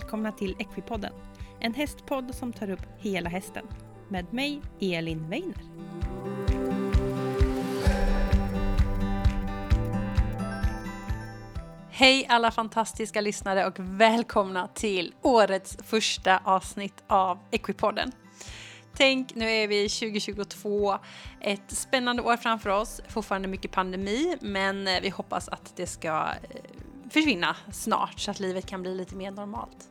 välkomna till Equipodden. En hästpodd som tar upp hela hästen. Med mig, Elin Weiner. Hej alla fantastiska lyssnare och välkomna till årets första avsnitt av Equipodden. Tänk, nu är vi 2022, ett spännande år framför oss, fortfarande mycket pandemi, men eh, vi hoppas att det ska eh, försvinna snart så att livet kan bli lite mer normalt.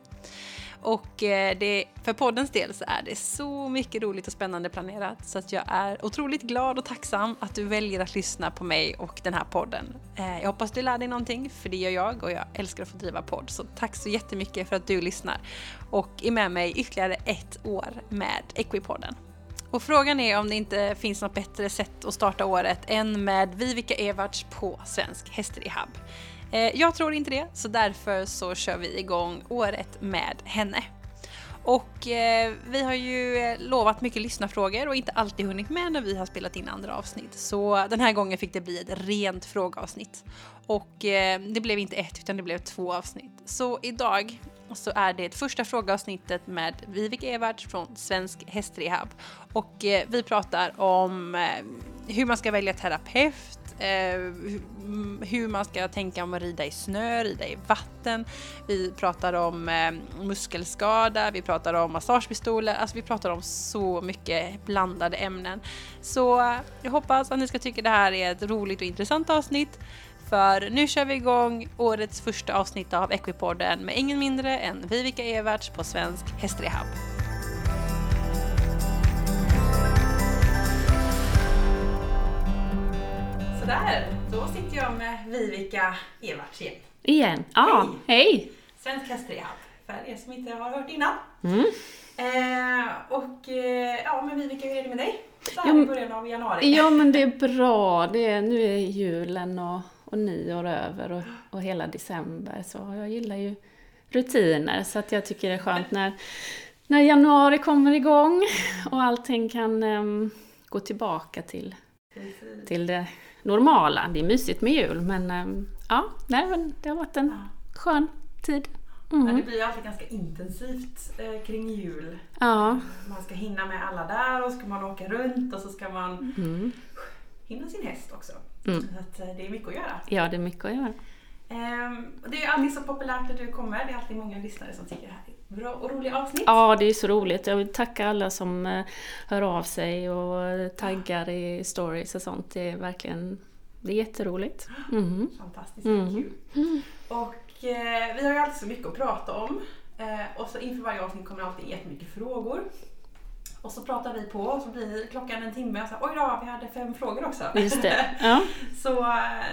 Och eh, det, för poddens del så är det så mycket roligt och spännande planerat så att jag är otroligt glad och tacksam att du väljer att lyssna på mig och den här podden. Eh, jag hoppas du lär dig någonting, för det gör jag och jag älskar att få driva podd. Så tack så jättemycket för att du lyssnar och är med mig ytterligare ett år med Equipodden. Och frågan är om det inte finns något bättre sätt att starta året än med Vivica Evarts på Svensk Hästrehab. Eh, jag tror inte det, så därför så kör vi igång året med henne. Och eh, vi har ju eh, lovat mycket lyssnarfrågor och inte alltid hunnit med när vi har spelat in andra avsnitt. Så den här gången fick det bli ett rent frågeavsnitt. Och eh, det blev inte ett utan det blev två avsnitt. Så idag så är det ett första frågeavsnittet med Vivek Evert från Svensk Hästrehab. Och eh, vi pratar om eh, hur man ska välja terapeut, Eh, hur man ska tänka om att rida i snö, rida i vatten. Vi pratar om eh, muskelskada, vi pratar om massagepistoler, alltså vi pratar om så mycket blandade ämnen. Så eh, jag hoppas att ni ska tycka det här är ett roligt och intressant avsnitt. För nu kör vi igång årets första avsnitt av Equipodden med ingen mindre än Vivica Everts på Svensk Hästrehab. Sådär, då sitter jag med Vivica Everts igen. Igen? Ja, hej! hej. Svensk Hästrehab, för er som inte har hört innan. Mm. Eh, och eh, ja, men Vivica, hur är det med dig? Så här i början av januari. Ja, men det är bra. Det är, nu är julen och, och nyår över och, och hela december, så jag gillar ju rutiner, så att jag tycker det är skönt när, när januari kommer igång och allting kan um, gå tillbaka till, till det normala. Det är mysigt med jul, men um, ja, nej, men det har varit en skön tid. Mm. Men det blir alltid ganska intensivt eh, kring jul. Ja. Man ska hinna med alla där och ska man åka runt och så ska man Mm. hinna sin häst också. Mm. Så att, eh, det är mycket att göra. Ja, det är mycket att göra. Och det är ju alltid så populärt när du kommer. Det är alltid många lyssnare som tycker bra och roliga avsnitt. Ja, det är så roligt. Jag vill tacka alla som eh, hör av sig och taggar i stories och sånt. Det är verkligen det är jätteroligt. Mm. Fantastiskt Mm. kul. Och eh, vi har ju alltid så mycket att prata om. Eh, och så inför varje avsnitt kommer det alltid jättemycket frågor. Och så pratar vi på och så blir klockan en timme och så oj då, vi hade fem frågor också. Just det. Ja. så eh,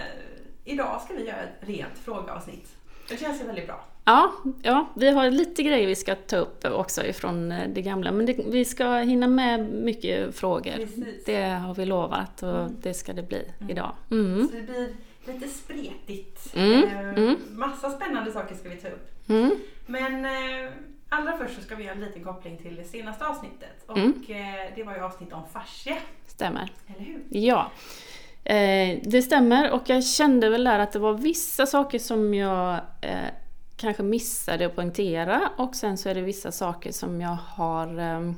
idag ska vi göra ett rent frågeavsnitt. Det känns ju väldigt bra. Ja, ja, vi har lite grejer vi ska ta upp också ifrån eh, det gamla. Men det, vi ska hinna med mycket frågor. Precis. Det har vi lovat och Mm. det ska det bli idag. Mm. Så det blir lite spretigt. Mm, Eh, mm. Massa spännande saker ska vi ta upp. Mm. Men eh, allra först så ska vi göra en liten koppling till det senaste avsnittet. Och Mm. det var ju avsnitt om fascia, Stämmer. eller hur? Ja, eh, det stämmer och jag kände väl där att det var vissa saker som jag eh, kanske missade att poängtera och sen så är det vissa saker som jag har ehm,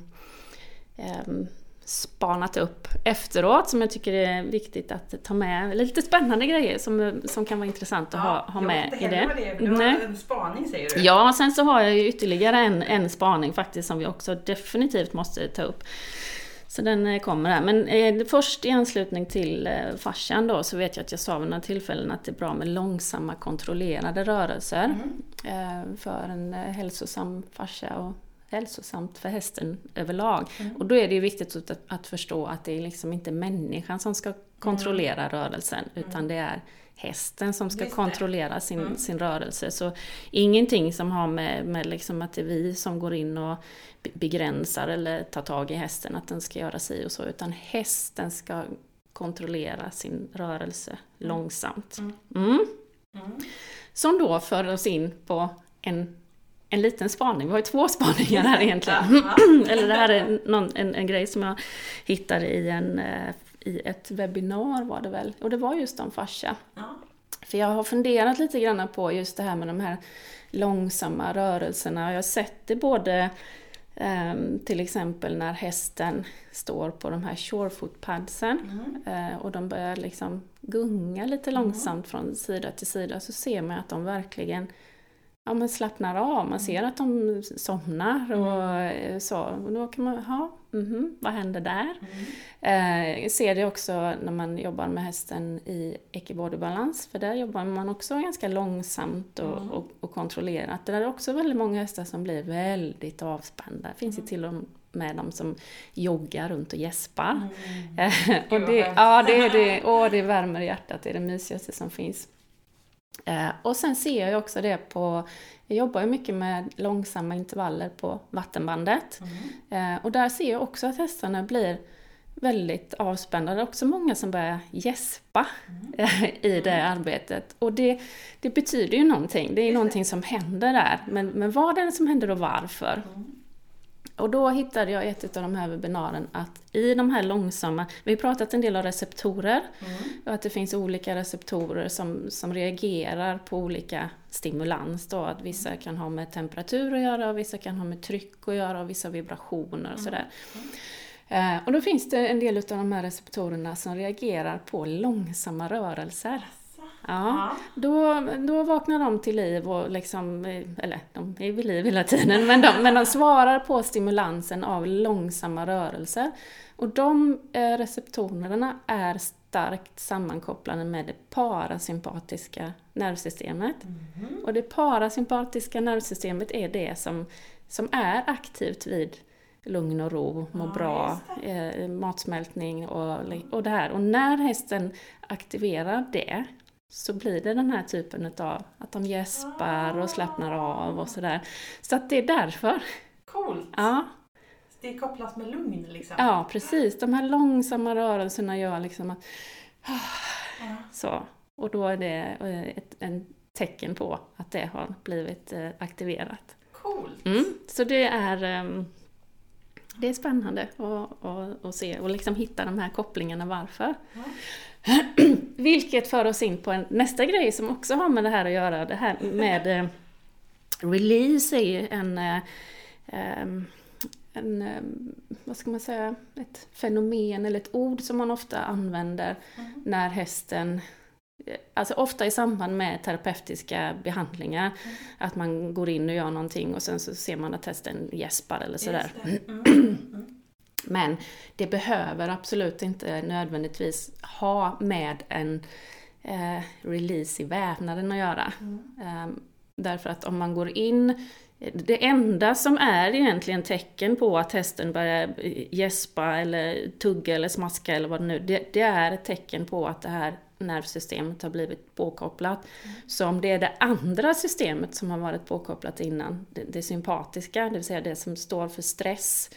spanat upp efteråt som jag tycker är viktigt att ta med. Lite spännande grejer som, som kan vara intressant att ha, ha med i det. det Nej. det var en spaning säger du. Ja, sen så har jag ju ytterligare en, en spaning faktiskt som vi också definitivt måste ta upp. Så den eh, kommer här. Men eh, först i anslutning till eh, fascian då så vet jag att jag sa vid några tillfällen att det är bra med långsamma kontrollerade rörelser Mm. eh, för en eh, hälsosam fascia och hälsosamt för hästen överlag. Mm. Och då är det ju viktigt att, att förstå att det är liksom inte människan som ska kontrollera rörelsen utan det är hästen som ska Mm. Kontrollera sin, Mm. sin rörelse. Så ingenting som har med, med liksom att det är vi som går in och be- begränsar eller tar tag i hästen, att den ska göra sig och så, utan hästen ska kontrollera sin rörelse långsamt. Mm. Mm. Mm. Som då för oss in på en, en liten spaning. Vi har ju två spaningar här egentligen. Eller det här är någon, en, en grej som jag hittade i, en, eh, i ett webbinar var det väl. Och det var just om fascia. Ja. För jag har funderat lite grann på just det här med de här långsamma rörelserna. Jag har sett det både Um, till exempel när hästen står på de här surefoot-padsen mm. uh, och de börjar liksom gunga lite mm. långsamt från sida till sida så ser man att de verkligen ja, men slappnar av. Man mm. ser att de somnar och mm. så. Och då kan man, ja, mm vad händer där? Mm. Eh, ser det också när man jobbar med hästen i ekibodybalans, för där jobbar man också ganska långsamt och, mm. och, och kontrollerat. Det är också väldigt många hästar som blir väldigt avspända. Finns ju mm. till och med de som joggar runt och gäspar. Mm. och det, ja, det, det, och det värmer hjärtat, det är det mysigaste som finns. Eh, och sen ser jag också det på, jag jobbar ju mycket med långsamma intervaller på vattenbandet. Mm. Eh, och där ser jag också att hästarna blir väldigt avspända. Det är också många som börjar gäspa mm. i det mm. arbetet. Och det, det betyder ju någonting, det är någonting som händer där. Men, men vad är det som händer och varför? Mm. Och då hittade jag ett av de här webbinaren att i de här långsamma, vi har pratat en del om receptorer, mm. och att det finns olika receptorer som, som reagerar på olika stimulans då, att vissa kan ha med temperatur att göra, och vissa kan ha med tryck att göra, och vissa vibrationer och sådär. Mm. Eh, och då finns det en del av de här receptorerna som reagerar på långsamma rörelser. Ja, då, då vaknar de till liv och liksom, eller de är vid liv hela tiden, men de, men de svarar på stimulansen av långsamma rörelser. Och de eh, receptorerna är starkt sammankopplade med det parasympatiska nervsystemet. Mm. Och det parasympatiska nervsystemet är det som, som är aktivt vid lugn och ro, må ja, bra, eh, matsmältning och, och det här. Och när hästen aktiverar det, så blir det den här typen av att de gäspar och slappnar av och sådär. Så att det är därför. Coolt! Ja. Det är kopplat med lugn liksom? Ja, precis. De här långsamma rörelserna gör liksom att... Ja. Så. Och då är det eh, ett en tecken på att det har blivit eh, aktiverat. Coolt! Mm. Så det är... Ehm, det är spännande att, att, att se och liksom hitta de här kopplingarna varför. Ja. Vilket för oss in på en, nästa grej som också har med det här att göra. Det här med eh, release är ju en, eh, en, eh, vad ska man säga, ett fenomen eller ett ord som man ofta använder mm. när hästen Alltså ofta i samband med terapeutiska behandlingar. Mm. Att man går in och gör någonting och sen så ser man att hästen gäspar eller sådär. Mm. Men det behöver absolut inte nödvändigtvis ha med en eh, release i vävnaden att göra. Mm. Um, därför att om man går in det enda som är egentligen tecken på att hästen börjar gäspa eller tugga eller smaska eller vad det nu det, det är ett tecken på att det här nervsystemet har blivit påkopplat. Mm. Så om det är det andra systemet som har varit påkopplat innan, det, det sympatiska, det vill säga det som står för stress,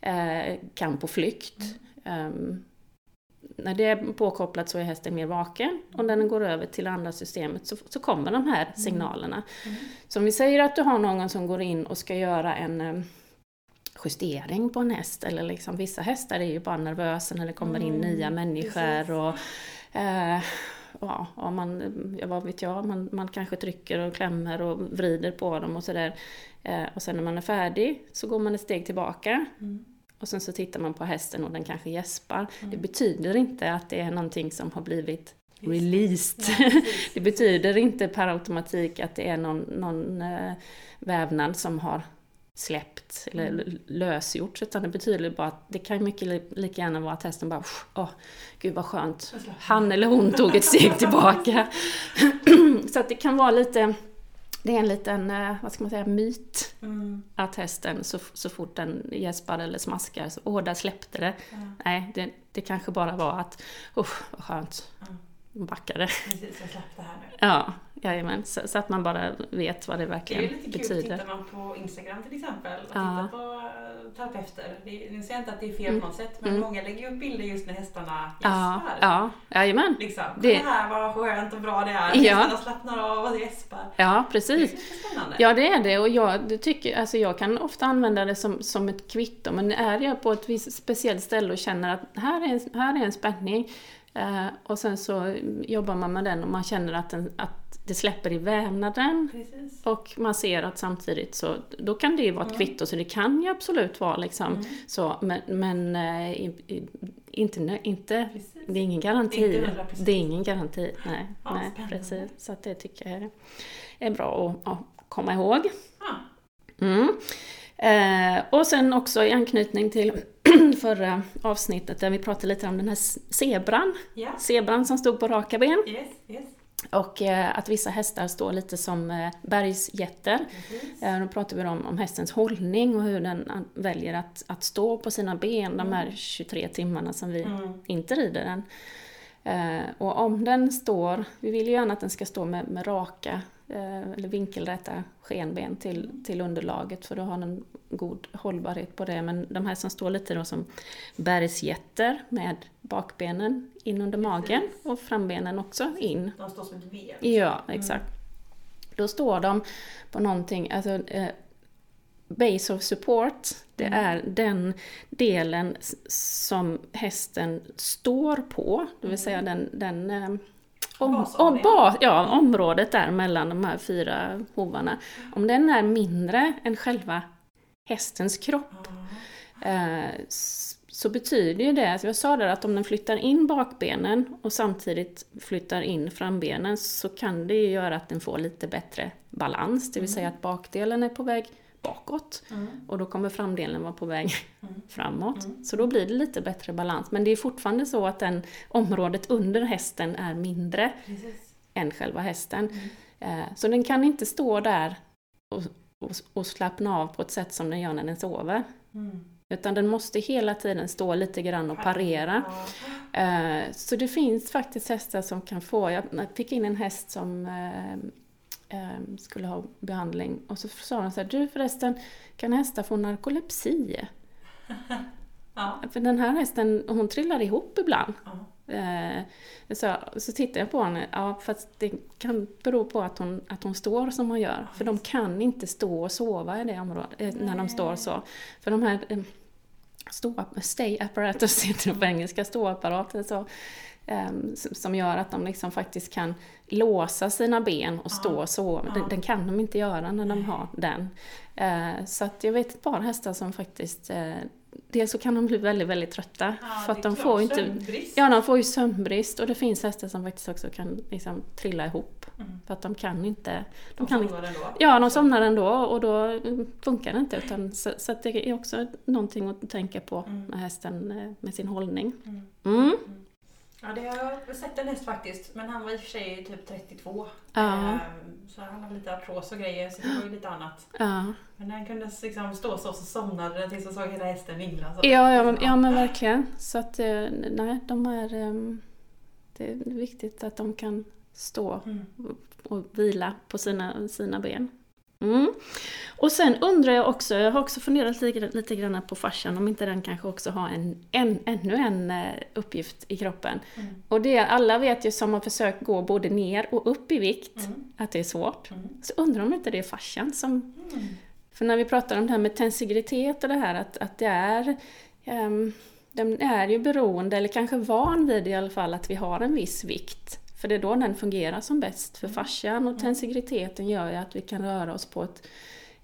eh, kamp och flykt. Um, när det är påkopplat så är hästen mer vaken och när den går över till andra systemet så, så kommer de här mm. signalerna. Mm. Så om vi säger att du har någon som går in och ska göra en um, justering på en häst, eller liksom vissa hästar är ju bara nervösa när det kommer in mm. nya människor och eh, ja, ja, man, ja, vad vet jag, man, man kanske trycker och klämmer och vrider på dem och sådär. Eh, och sen när man är färdig så går man ett steg tillbaka. Mm. Och sen så tittar man på hästen och den kanske gäspar. Mm. Det betyder inte att det är någonting som har blivit released. Ja, det betyder inte per automatik att det är någon, någon äh, vävnad som har släppt eller mm. lösgjorts utan det betyder bara att det kan mycket lika gärna vara att hästen bara åh, gud vad skönt, han eller hon tog ett steg tillbaka. så att det kan vara lite det är en liten, eh, vad ska man säga, myt. Mm. Att hästen så, så fort den gäspar eller smaskar, så åh, där släppte det. Ja. Nej, det, det kanske bara var att, usch, vad skönt. Ja. Backade. Precis, jag släppte här nu. Ja, jajamän. Så, så, att man bara vet vad det verkligen betyder. Det är lite kul, tittar man på Instagram till exempel och ja. tittar på terapeuter. Nu säger jag inte att det är fel mm. på något sätt, men mm. många lägger upp bilder just när hästarna gäspar. Ja, ja. jajamän. Liksom. Det... det här vad skönt och bra det är. Ja. Hästarna slappnar av och gäspar. Ja, precis. Det är spännande. Ja, det är det. Och jag, tycker, alltså jag kan ofta använda det som, som ett kvitto, men är jag på ett visst speciellt ställe och känner att här är, här är en spänning, Eh, och sen så jobbar man med den och man känner att, den, att det släpper i vävnaden. Precis. Och man ser att samtidigt så, då kan det ju vara ett kvitto, så det kan ju absolut vara liksom Mm. så, men, men eh, i, i, inte, inte, Precis. det är ingen garanti. Inte 100%. Det är ingen garanti, nej. Ja, nej spännande. precis. Så att det tycker jag är, bra att, att komma ihåg. Ja. Mm. Eh, och sen också i anknytning till förra avsnittet där vi pratade lite om den här zebran. Ja. Zebran som stod på raka ben. Yes, yes. Och eh, att vissa hästar står lite som eh, bergsjätter. Precis. Eh, då pratar vi om, om hästens hållning och hur den an- väljer att, att stå på sina ben de här 23 timmarna som vi Mm. inte rider den. Eh, och om den står, vi vill ju gärna att den ska stå med, med raka eh, eller vinkelrätta skenben till, till underlaget för då har den god hållbarhet på det. Men de här som står lite då som bergsjätter med bakbenen in under magen och frambenen också in. De står som ett V. Ja, exakt. Då står de på någonting, alltså eh, Base of support, det är den delen som hästen står på, det vill säga den, den eh, om, om, ba, ja, området där mellan de här fyra hovarna. Om den är mindre än själva hästens kropp eh, så betyder ju det, jag sa där att om den flyttar in bakbenen och samtidigt flyttar in frambenen så kan det ju göra att den får lite bättre balans, det vill säga att bakdelen är på väg bakåt Mm. och då kommer framdelen vara på väg Mm. framåt. Så då blir det lite bättre balans. Men det är fortfarande så att den området under hästen är mindre Precis. än själva hästen. Eh, Så den kan inte stå där och, och, och slappna av på ett sätt som den gör när den sover. Mm. Utan den måste hela tiden stå lite grann och parera. Eh, Så det finns faktiskt hästar som kan få, jag fick in en häst som eh, skulle ha behandling och så sa de så här, du förresten, kan hästar få narkolepsi? Ja. För den här hästen, hon trillar ihop ibland. Ja. Eh, så, så tittar jag på henne, ja fast det kan bero på att hon, att hon står som hon gör. För de kan inte stå och sova i det området, eh, när de står så. För de här eh, stå, stay apparatus heter det på engelska, ståapparater så, som som gör att de liksom faktiskt kan låsa sina ben och stå så. Den, den kan de inte göra när de har den. Eh, så att jag vet ett par hästar som faktiskt eh, Dels så kan de bli väldigt, väldigt trötta. Ja, för att de klart, får inte... sömnbrist. Ja, de får ju sömnbrist och det finns hästar som faktiskt också kan liksom trilla ihop. Mm. För att de kan inte... De kan, somnar ändå. ja, de somnar ändå och då mm, funkar det inte. Utan, så, så det är också någonting att tänka på Mm. med hästen eh, med sin hållning. Mm. Ja, det har jag sett en häst faktiskt. Men han var i och för sig typ 32. Ja. Ehm, Så han hade lite artros och grejer, så det var ju lite annat. Ja. Men när han kunde liksom stå så, så somnade den tills jag såg hela hästen vingla. Så. Ja, ja, men, ja, men verkligen. Så att, eh, nej, de är... ehm, Det är viktigt att de kan stå Mm. och vila på sina, sina ben. Mm. Och sen undrar jag också, jag har också funderat lite, lite grann på fascian, om inte den kanske också har en, en, ännu en eh, uppgift i kroppen. Mm. Och det, alla vet ju som har försökt gå både ner och upp i vikt, Mm. att det är svårt. Mm. Så undrar om inte det är fascian som... Mm. För när vi pratar om det här med tensigritet och det här att, att det är... Um, den är ju beroende, eller kanske van vid i alla fall, att vi har en viss vikt. För det är då den fungerar som bäst. För fascian och tensigriteten gör ju att vi kan röra oss på ett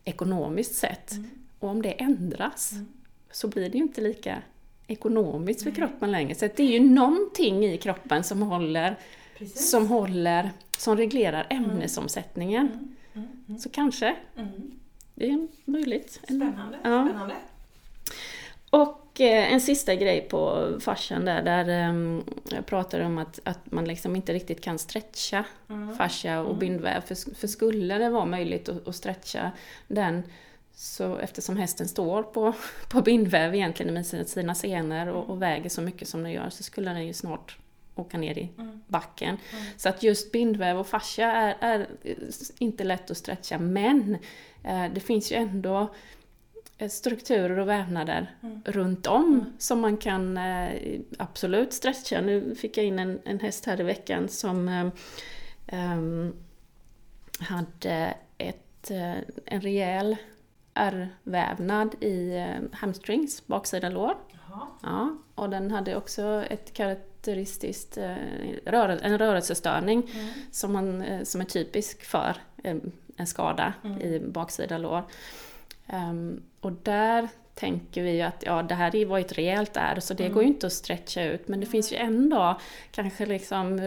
ekonomiskt sätt. Mm. Och om det ändras Mm. så blir det ju inte lika ekonomiskt för kroppen längre. Så det är ju någonting i kroppen som håller, Precis. som håller, som reglerar ämnesomsättningen. Mm. Mm. Mm. Så kanske, Mm. det är möjligt. Spännande. Ja. Spännande. Och eh, en sista grej på fascian där, där eh, jag pratade om att, att man liksom inte riktigt kan stretcha Mm. fascia och bindväv. För, för skulle det vara möjligt att, att stretcha den så eftersom hästen står på, på bindväv egentligen med sina, sina senor och, och väger så mycket som den gör så skulle den ju snart åka ner i Mm. backen. Mm. Så att just bindväv och fascia är, är inte lätt att stretcha men eh, det finns ju ändå strukturer och vävnader Mm. runt om som man kan eh, absolut stretcha. Nu fick jag in en, en häst här i veckan som eh, ehm, hade ett, eh, en rejäl ärrvävnad i eh, hamstrings, baksida lår. Jaha. Ja, och den hade också ett karaktäristiskt eh, en rörelsestörning Mm. som, man, eh, som är typisk för eh, en skada Mm. i baksida lår. Ehm, och där tänker vi ju att ja, det här var ju ett rejält ärr så det Mm. går ju inte att stretcha ut men det finns ju ändå kanske liksom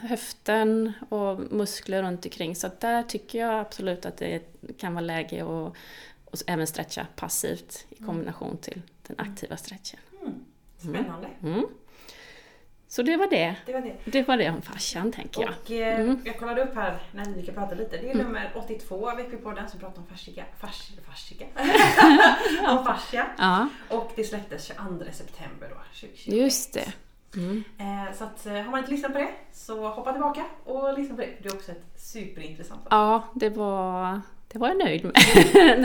höften och muskler runt omkring så där tycker jag absolut att det kan vara läge att och även stretcha passivt i kombination till den aktiva stretchen. Mm. Spännande. Mm. Så det var det. Det var det. Det var det om fascian tänker jag. Och eh, Mm. jag kollade upp här när vi ska prata lite. Det är nummer 82 av Equipodden som pratar om fascia. Fascia? fascia. om fascia. Ja, Och det släpptes 22 september då, 2020. just det. Mm. Eh, så att, eh, har man inte lyssnat på det så hoppa tillbaka och lyssna på det. Det är också ett superintressant avsnitt. Ja, det var, det var jag nöjd med.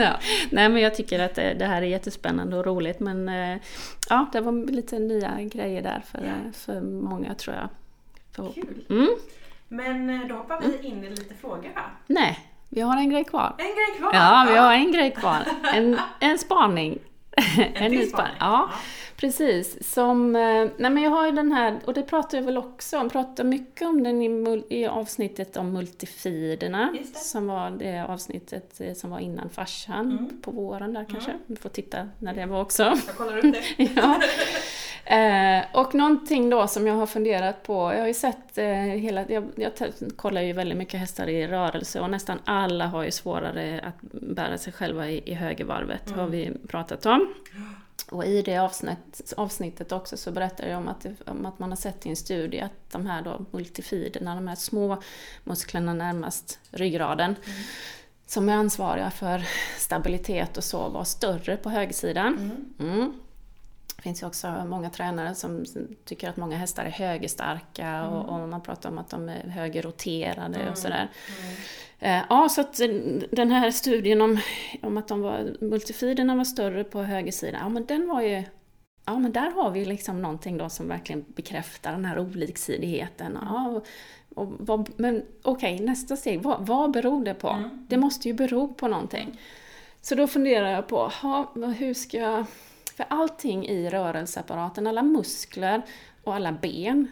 ja. Nej, men jag tycker att det, det här är jättespännande och roligt. Men eh, ja, det var lite nya grejer där för, Ja. för många tror jag. För, Kul. mm. Men eh, då hoppar vi in i lite frågor här. Nej, vi har en grej kvar. En grej kvar! Ja, vi har en grej kvar. En, en spaning. En ny till spaning. spaning. Ja, precis. Som, eh, nej men jag har ju den här, och det pratar jag väl också om, pratar mycket om den i, i avsnittet om multifiderna. Som var det avsnittet eh, som var innan farsan, Mm. på våren där kanske. Mm. Vi får titta när det var också. Jag kollar upp det. ja. eh, och någonting då som jag har funderat på, jag har ju sett eh, hela, jag, jag kollar ju väldigt mycket hästar i rörelse och nästan alla har ju svårare att bära sig själva i, i högervarvet, Mm. har vi pratat om. Och i det avsnitt, avsnittet också så berättar jag om att, om att man har sett i en studie att de här då multifiderna, de här små musklerna närmast ryggraden, som är ansvariga för stabilitet och så, var större på högersidan. Mm. Mm. Det finns ju också många tränare som tycker att många hästar är högerstarka och, och man pratar om att de är högerroterade Mm. och sådär. Eh, Ja, så att eh, den här studien om, om att de var, multifiderna var större på högersidan, ja men den var ju Ja men där har vi liksom någonting då som verkligen bekräftar den här oliksidigheten. Ja, och, och vad, men okej, nästa steg, vad, vad beror det på? Mm. Det måste ju bero på någonting. Så då funderar jag på, ha, hur ska jag... För allting i rörelseapparaten, alla muskler och alla ben,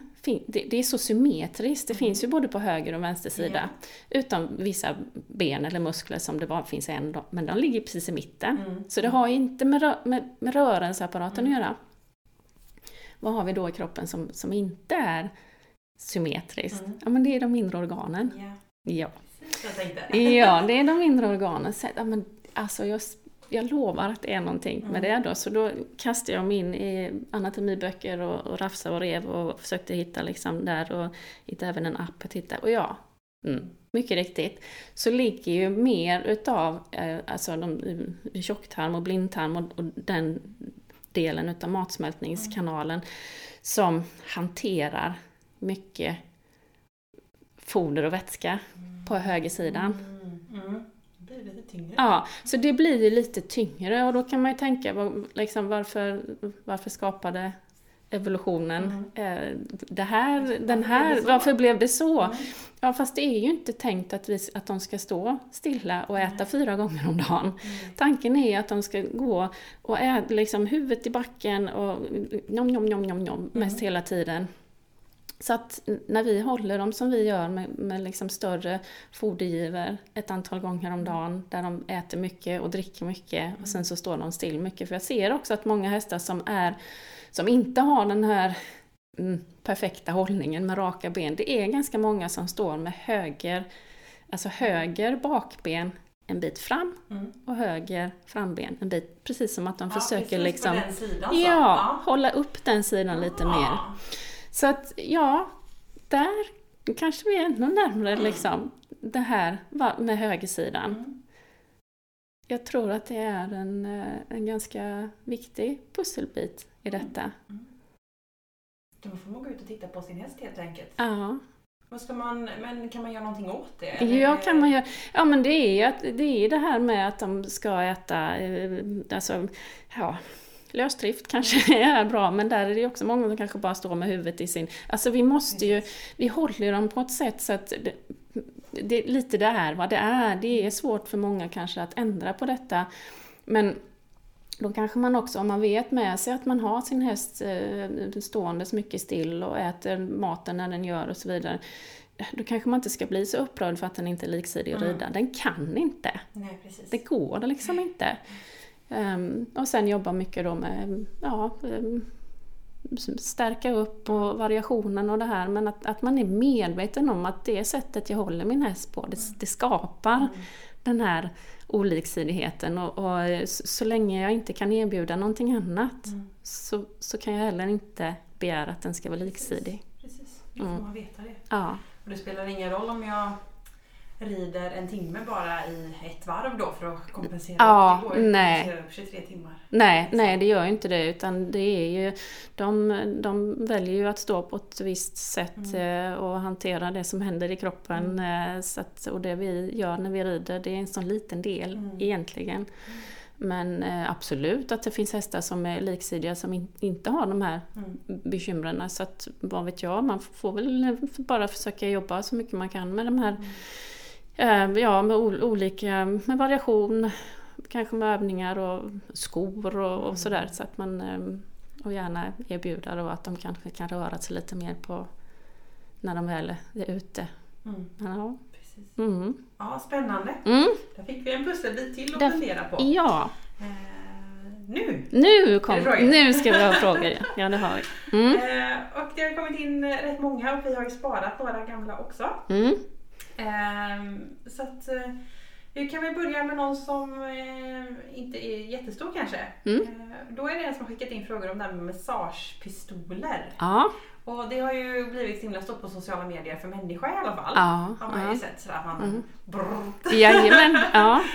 det, är så symmetriskt. Det finns ju både på höger och vänster sida. Utom vissa ben eller muskler som det bara finns en, då, men de ligger precis i mitten. Mm. Så det har ju inte med, rö- med, med rörelseapparaten att göra. Vad har vi då i kroppen som, som inte är symmetriskt? Mm. Ja, men det är de inre organen. Ja, Ja. Ja, det är de inre organen. Så, ja, men, alltså, jag, jag lovar att det är någonting med Mm. det då. Så då kastade jag mig in i anatomiböcker och, och rafsade och rev och försökte hitta liksom där och hittade även en app att hitta. Och ja, mm, mycket riktigt, så ligger ju mer utav eh, alltså de, eh, tjocktarm och blindtarm och, och den delen utav matsmältningskanalen som hanterar mycket foder och vätska på högersidan. Mm. Mm. Det blir lite tyngre. Ja, så det blir ju lite tyngre och då kan man ju tänka liksom, varför, varför skapade evolutionen eh, det här, den här, varför blev det så? Mm. Ja, fast det är ju inte tänkt att, vi, att de ska stå stilla och äta fyra gånger om dagen. Tanken är att de ska gå och äta liksom huvudet i backen och njom, njom, njom, njom, njom mest hela tiden. Så att när vi håller dem som vi gör med, med liksom större fodergivor ett antal gånger om dagen där de äter mycket och dricker mycket och sen så står de still mycket. För jag ser också att många hästar som, är, som inte har den här mm, perfekta hållningen med raka ben, det är ganska många som står med höger, alltså höger bakben en bit fram Mm. och höger framben en bit, precis som att de Ja, försöker liksom sidan så. Ja, hålla upp den sidan lite mer. Så att ja, där kanske vi är ännu närmare liksom det här med högersidan. Mm. Jag tror att det är en, eh, en ganska viktig pusselbit i detta. Då får man gå ut och titta på sin häst helt enkelt. Ja, Vad ska man, men kan man göra någonting åt det? eller? ja kan man göra. Ja men det är ju det, är det här med att de ska äta, eh, alltså, ja, lösdrift kanske är bra, men där är det också många som kanske bara står med huvudet i sin... Alltså vi måste ju, vi håller dem på ett sätt så att det, det är lite det är vad det är. Det är svårt för många kanske att ändra på detta. Men då kanske man också, om man vet med sig att man har sin häst eh, stående mycket still och äter maten när den gör och så vidare. Då kanske man inte ska bli så upprörd för att den inte är liksidig att Mm. rida. Den kan inte. Nej, precis. Det går liksom inte. Ehm, och sen jobba mycket då med, ja, ehm, stärka upp och variationen och det här. Men att, att man är medveten om att det sättet jag håller min häst på, det, det skapar den här oliksidigheten. Och, och så, så länge jag inte kan erbjuda någonting annat Mm. så, så kan jag heller inte begära att den ska vara liksidig. Precis, då får Mm. man veta det. Ja, Och det spelar ingen roll om jag rider en timme bara i ett varv då för att kompensera. Ja, det går nej. att kompensera upp 23 timmar. Nej, nej det gör ju inte det utan det är ju de, de väljer ju att stå på ett visst sätt eh, och hantera det som händer i kroppen. eh, Så att, och det vi gör när vi rider det är en sån liten del Mm. egentligen. Men eh, absolut att det finns hästar som är liksidiga som in, inte har de här Mm. bekymren. Så att vad vet jag, man får väl bara försöka jobba så mycket man kan med de här Eh, Ja, med ol- olika, med variation, kanske med övningar och skor och, och sådär. Så att man, eh, och gärna erbjuda då att de kanske kan röra sig lite mer på när de väl är ute. Mm. Ja, Precis. mm. Ja, spännande. Mm. Där fick vi en pusselbit till att Där- fundera på. ja. Eh, nu! Nu, kom, nu ska vi ha frågor. ja. Ja, det har vi. Mm. Eh, och det har kommit in rätt många och vi har ju sparat några gamla också. Ehm, så att eh, vi kan väl börja med någon som eh, inte är jättestor kanske. Mm. Eh, då är det en som har skickat in frågor om det här med massagepistoler. Ja, Och det har ju blivit så himla stort på sociala medier för människa i alla fall. ja, Har man ju ja. sett sådär man Mm. brrr. Jajamän, ja.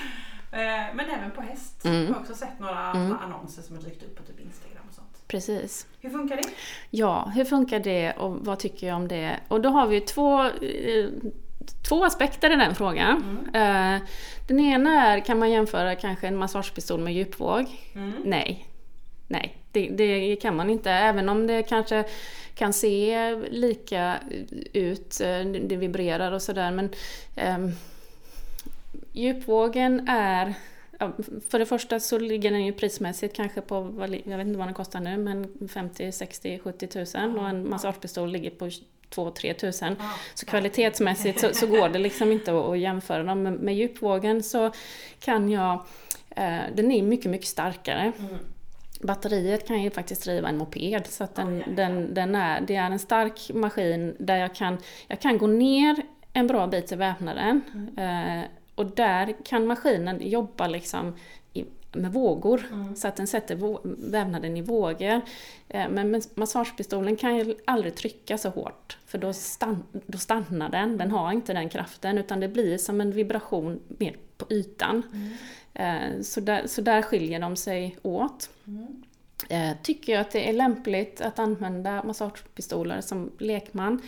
Men även på häst. Mm. Jag har också sett några Mm. annonser som har dykt upp på typ Instagram och sånt. Precis. Hur funkar det? Ja, hur funkar det och vad tycker jag om det? Och då har vi ju två, två aspekter i den frågan. Mm. Eh, Den ena är, kan man jämföra kanske en massagepistol med djupvåg? Mm. Nej. Nej, det, det kan man inte. Även om det kanske kan se lika ut, eh, det vibrerar och sådär. Men ehm, djupvågen är för det första så ligger den ju prismässigt kanske på, jag vet inte vad den kostar nu, men 50, 60, 70 tusen och en massagepistol ligger på 2-3 tusen. Så kvalitetsmässigt så, så går det liksom inte att, att jämföra dem. Men med djupvågen så kan jag, eh, den är mycket, mycket starkare. Mm. Batteriet kan ju faktiskt driva en moped så att den, jäklar. den, den är, det är en stark maskin där jag kan, jag kan gå ner en bra bit i vävnaden eh, och där kan maskinen jobba liksom med vågor Mm. så att den sätter vävnaden i vågor. Eh, men med massagepistolen kan ju aldrig trycka så hårt för då, stan, då stannar den, den har inte den kraften utan det blir som en vibration mer på ytan. Mm. Eh, Så där, så där skiljer de sig åt. Mm. Eh, Tycker jag att det är lämpligt att använda massagepistoler som lekman,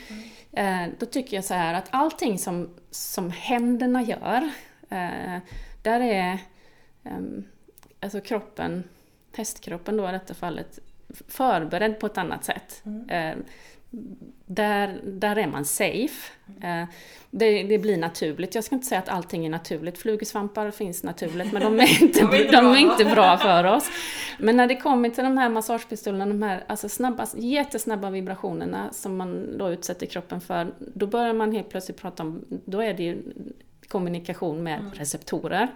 eh, då tycker jag så här att allting som, som händerna gör, där är ehm, alltså kroppen, hästkroppen då i detta fallet, förberedd på ett annat sätt. Mm. Eh, där, där är man safe. Eh, det, det blir naturligt. Jag ska inte säga att allting är naturligt. Flugesvampar finns naturligt, men de är inte, De är inte de bra. är inte bra för oss. Men när det kommer till de här massagepistolerna, de här alltså snabba, jättesnabba vibrationerna som man då utsätter kroppen för, då börjar man helt plötsligt prata om, då är det ju kommunikation med Mm. receptorer.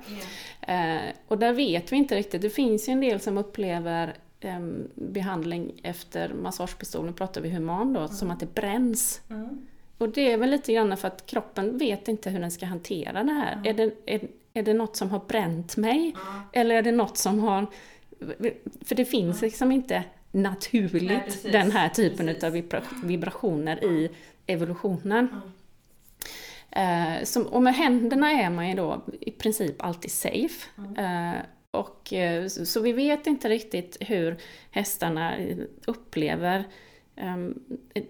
Ja. Eh, och där vet vi inte riktigt. Det finns ju en del som upplever em, behandling efter massagepistolen, pratar vi human då, som att det bränns. Mm. Och det är väl lite grann för att kroppen vet inte hur den ska hantera det här. Är, det, är, är det något som har bränt mig? Eller är det något som har... För det finns liksom inte naturligt Nej, den här typen Precis. av vibra, vibrationer i evolutionen. Eh, som, och med händerna är man ju då i princip alltid safe. Mm. Eh, och, eh, så, så vi vet inte riktigt hur hästarna eh, upplever ehm,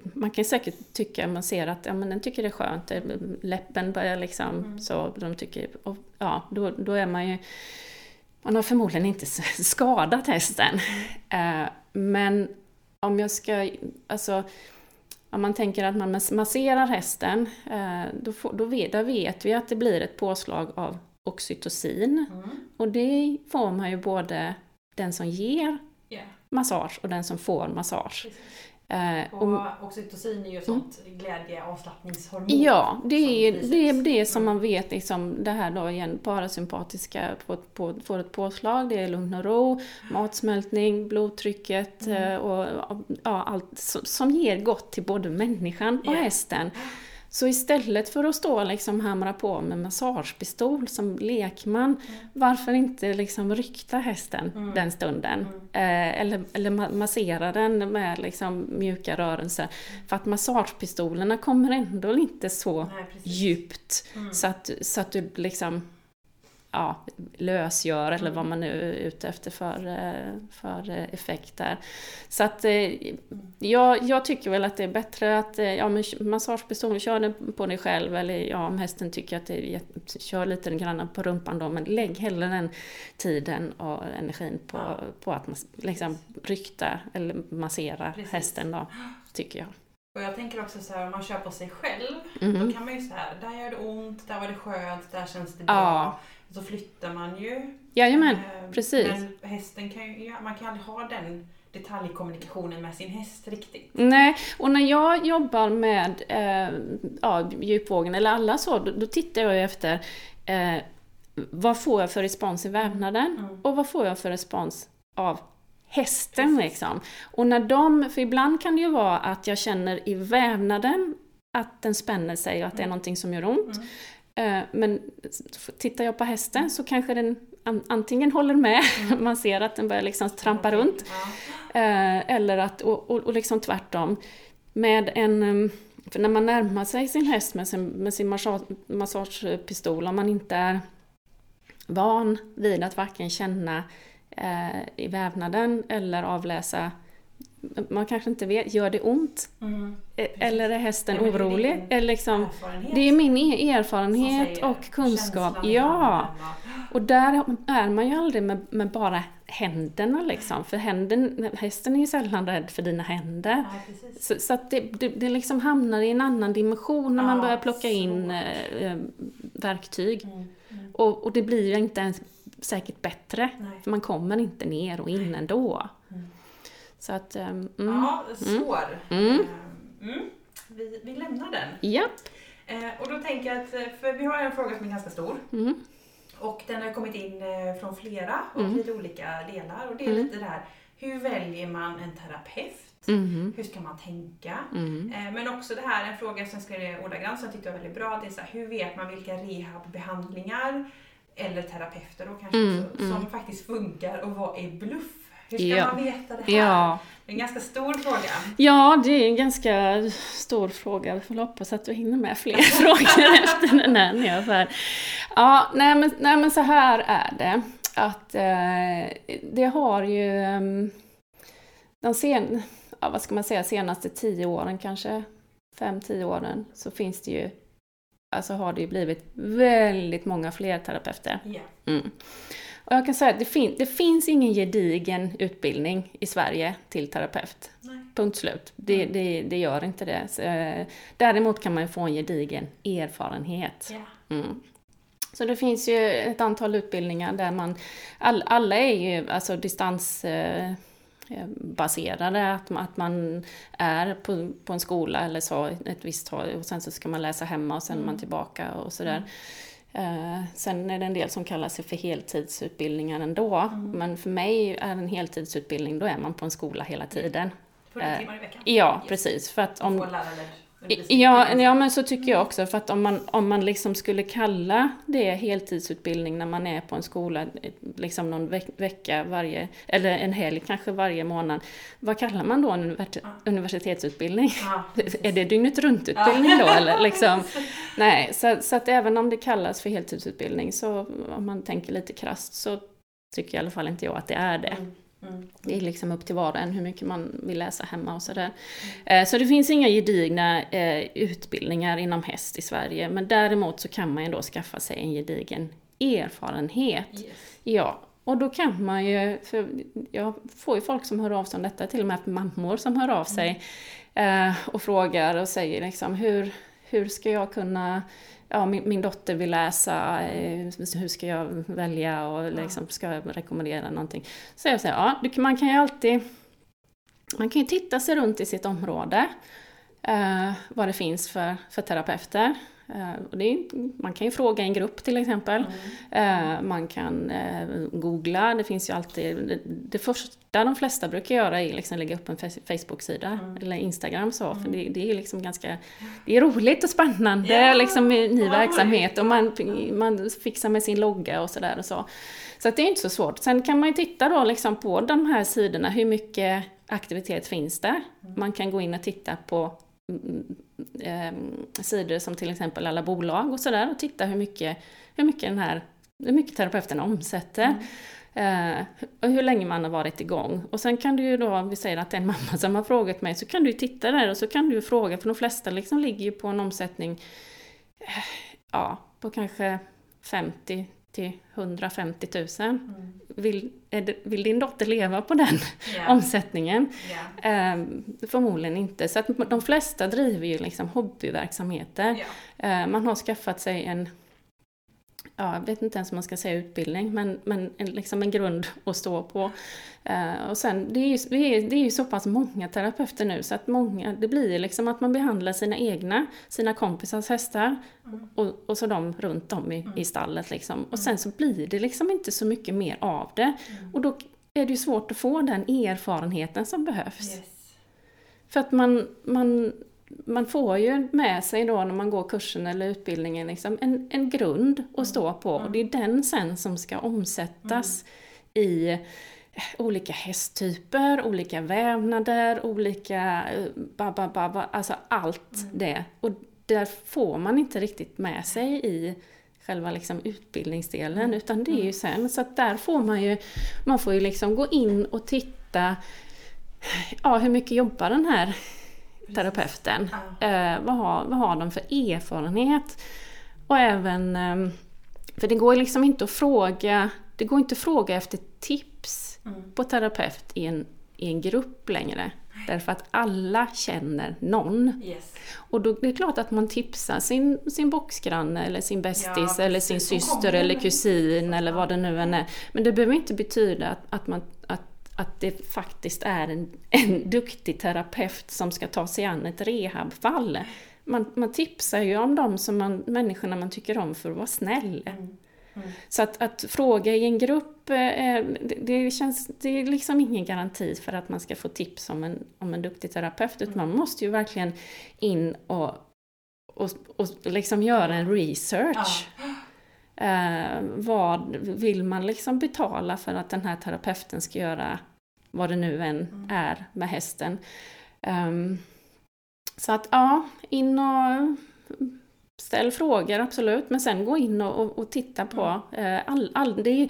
man kan säkert tycka, man ser att ja, men den tycker det är skönt, eh, läppen börjar liksom Mm. så, de tycker, och, ja, då, då är man ju, man har förmodligen inte skadat hästen. Mm. Eh, men om jag ska, alltså om man tänker att man mas- masserar hästen, eh, då, får, då vet, där vet vi att det blir ett påslag av oxytocin. Mm. Och det får man ju både den som ger Ja, massage och den som får massage. precis. Eh, och, Och oxytocin är ju ett sånt glädje avslappningshormon. ja, det är, som det är det som Mm. man vet, liksom, det här då igen, parasympatiska på, på, får ett påslag, det är lugn och ro, matsmältning, blodtrycket Mm. eh, och ja, allt som, som ger gott till både människan och Ja. hästen. Så istället för att stå och liksom hamra på med massagepistol som lekman, varför inte liksom rykta hästen Mm. den stunden? Eh, eller, eller ma- massera den med liksom mjuka rörelser. För att massagepistolerna kommer ändå inte så Nej, djupt Mm. så, att, så att du liksom ja, lösgör eller Mm. vad man nu är ute efter för, eh, för effekt där. Så att eh, jag, jag tycker väl att det är bättre att, eh, ja men massagepistol, kör den på dig själv eller ja om hästen tycker att det är kör lite grann på rumpan då men lägg hellre den tiden och energin på, Ja. på att liksom rykta eller massera Precis. hästen då, tycker jag. Och jag tänker också så här, om man kör på sig själv, Mhm. då kan man ju så här, där gör det ont, där var det skönt, där känns det Ja. Så flyttar man ju. Jajamän, Eh, precis. Men hästen kan ju, man kan aldrig ha den detaljkommunikationen med sin häst riktigt. Nej, och när jag jobbar med eh, ja, djupvågen, eller alla så, då, då tittar jag ju efter eh, vad får jag för respons i vävnaden Mm. och vad får jag för respons av hästen liksom. Och när de, för ibland kan det ju vara att jag känner i vävnaden att den spänner sig och att det är Mm. någonting som gör ont. Mm. Eh, Men tittar jag på hästen så kanske den an- antingen håller med, Mm. man ser att den börjar liksom trampa runt. Eh, eller att, och, och, och liksom tvärtom. Med en, em, för när man närmar sig sin häst med sin, med sin massage, massagepistol, om man inte är van vid att varken känna eh, i vävnaden eller avläsa, man kanske inte vet, gör det ont? Mm. Eh, Eller är hästen Ja, men det är orolig? Eller liksom, det är min e- erfarenhet och kunskap. Ja! och- där är man ju aldrig med, med bara händerna liksom. För händen, hästen är ju sällan rädd för dina händer. Ja. Så, så att det, det, det liksom hamnar i en annan dimension när man Ja, börjar plocka in eh, verktyg. Mm. Mm. Och, och det blir ju inte ens säkert bättre. Nej. För man kommer inte ner och in ändå. Mm. Så att, eh, mm. Ja, svår. Mm. Eh, Mm. Vi, vi lämnar den. Japp. Eh, och då tänker jag att, eh, för vi har en fråga som är ganska stor. Mm. Och den har kommit in eh, från flera och Mm. lite olika delar. Och det är Mm. lite det här, hur väljer man en terapeut? Mm. Hur ska man tänka? Mm. Men också det här, en fråga som jag skrev ordagrant som jag tyckte var väldigt bra. Det är så här, hur vet man vilka rehabbehandlingar eller terapeuter då kanske Mm, också, mm. som faktiskt funkar och vad är bluff? Hur ska Ja. man veta det här? Ja. Det är en ganska stor fråga. Ja, det är en ganska stor fråga. Vi får hoppas att du hinner med fler frågor efter den här ja, nej men, nej men så här är det. Att eh, det har ju um, de sen, ja, vad ska man säga, senaste tio åren kanske, fem, tio åren, så finns det ju, alltså har det ju blivit väldigt många fler terapeuter. Ja. Mm. Och jag kan säga att det, fin- det finns ingen gedigen utbildning i Sverige till terapeut. Nej. Punkt slut. Det, Mm. det, det gör inte det. Så, eh, däremot kan man ju få en gedigen erfarenhet. Ja. Mm. Så det finns ju ett antal utbildningar där man, all, alla är ju alltså distans eh, eh, baserade, att, man- att man är på, på en skola eller så ett visst tag och sen så ska man läsa hemma och sen är man Mm. tillbaka och sådär. Eh, sen är det en del som kallar sig för heltidsutbildningar ändå, Mm. men för mig är en heltidsutbildning, då är man på en skola hela tiden. 40 Eh, timmar i veckan. Ja, Yes. precis. För att om. Ja, ja, men så tycker jag också. För att om man, om man liksom skulle kalla det heltidsutbildning när man är på en skola, liksom någon veck, vecka varje, eller en helg kanske varje månad. Vad kallar man då en univers- Ja. universitetsutbildning? Ja, Är det dygnet runt-utbildning då eller liksom? Nej, så, så att även om det kallas för heltidsutbildning så om man tänker lite krasst så tycker i alla fall inte jag att det är det. Mm. Mm. Det är liksom upp till var och en hur mycket man vill läsa hemma och sådär. Eh, Så det finns inga gedigna eh, utbildningar inom häst i Sverige, men däremot så kan man ju då skaffa sig en gedigen erfarenhet. Yes. Ja, och då kan man ju, för jag får ju folk som hör av sig om detta, till och med mammor som hör av sig eh, och frågar och säger liksom hur, hur ska jag kunna ja, min, min dotter vill läsa, eh, hur ska jag välja och liksom, ska jag rekommendera någonting? Så jag säger, ja, man kan ju alltid man kan ju titta sig runt i sitt område, eh, vad det finns för, för terapeuter. Eh, och är, man kan ju fråga en grupp till exempel. Mm. Eh, man kan eh, googla, det finns ju alltid... Det, första de flesta brukar göra är liksom lägga upp en Facebook-sida mm. eller Instagram så, för det, det, är liksom ganska... Det är roligt och spännande, ja. liksom ny verksamhet och man, man fixar med sin logga och sådär och så. Så det är inte så svårt. Sen kan man ju titta då liksom på de här sidorna, hur mycket aktivitet finns det? Man kan gå in och titta på eh, sidor som till exempel alla bolag och sådär och titta hur mycket, hur mycket den här hur mycket terapeuten omsätter. Mm. Eh, och hur länge man har varit igång. Och sen kan du ju då, om vi säger att det är en mamma som har frågat mig, så kan du ju titta där och så kan du ju fråga, för de flesta liksom ligger ju på en omsättning, eh, ja, på kanske 50 till 150 000. Mm. Vill, det, vill din dotter leva på den yeah. omsättningen? Yeah. Eh, förmodligen inte. Så att de flesta driver ju liksom hobbyverksamheter. Yeah. Eh, man har skaffat sig en ja, jag vet inte ens om man ska säga utbildning, men, men en, liksom en grund att stå på. Uh, och sen, det är, ju, det, är, det är ju så pass många terapeuter nu så att många, det blir liksom att man behandlar sina egna, sina kompisars hästar mm. och, och så de runt om i, mm. i stallet liksom. Och sen så blir det liksom inte så mycket mer av det. Mm. Och då är det ju svårt att få den erfarenheten som behövs. Yes. För att man, man man får ju med sig då när man går kursen eller utbildningen liksom en, en grund att mm. stå på. Och det är den sen som ska omsättas mm. i eh, olika hästtyper, olika vävnader, olika babababa, eh, alltså allt mm. det. Och där får man inte riktigt med sig i själva liksom utbildningsdelen, mm. utan det är ju mm. sen. Så att där får man ju, man får ju liksom gå in och titta, ja hur mycket jobbar den här terapeuten. Eh, vad, har, vad har de för erfarenhet? Och även, eh, för det går liksom inte att fråga, det går inte att fråga efter tips mm. på terapeut i en, i en grupp längre. Därför att alla känner någon. Yes. Och då är det klart att man tipsar sin, sin boxgranne eller sin bästis ja, eller sin syster eller kusin eller vad det nu än är. Men det behöver inte betyda att, att man att det faktiskt är en, en duktig terapeut som ska ta sig an ett rehabfall. Man, man tipsar ju om de som man, människorna man tycker om för att vara snäll. Mm. Mm. Så att, att, fråga i en grupp, eh, det, det, känns, det är liksom ingen garanti för att man ska få tips om en, om en duktig terapeut, utan mm. man måste ju verkligen in och, och, och liksom göra en research. Ja. Eh, vad vill man liksom betala för att den här terapeuten ska göra vad det nu än mm. är med hästen. Um, så att ja, in och ställ frågor absolut, men sen gå in och, och, och titta på. Mm. Uh, all, all, det, är,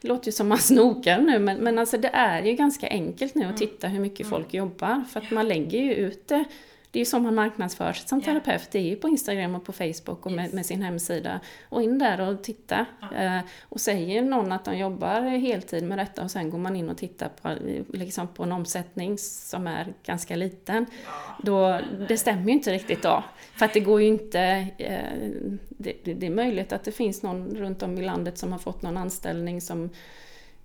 det låter ju som man snokar nu, men, men alltså det är ju ganska enkelt nu att mm. titta hur mycket mm. folk jobbar, för att man lägger ju ut det det är ju så man marknadsför sig som yeah. terapeut, det är ju på Instagram och på Facebook och yes. med, med, sin hemsida. Och in där och titta. Ja. Eh, och säger någon att de jobbar heltid med detta och sen går man in och tittar på, liksom på en omsättning som är ganska liten. Då, det stämmer ju inte riktigt då. För att det går ju inte... Eh, det, det, det, är möjligt att det finns någon runt om i landet som har fått någon anställning som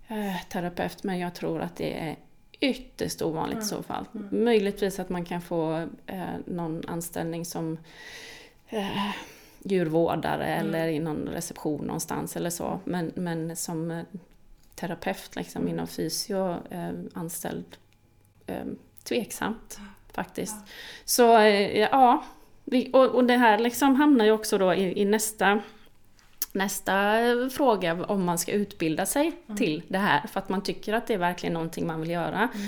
eh, terapeut, men jag tror att det är ytterst ovanligt mm. i så fall. Mm. Möjligtvis att man kan få eh, någon anställning som eh, djurvårdare mm. eller i någon reception någonstans eller så. Men, men som eh, terapeut liksom, inom fysio eh, anställd eh, tveksamt faktiskt. Ja. Så eh, ja, och, och det här liksom hamnar ju också då i, i nästa nästa fråga om man ska utbilda sig mm. till det här för att man tycker att det är verkligen någonting man vill göra. Mm.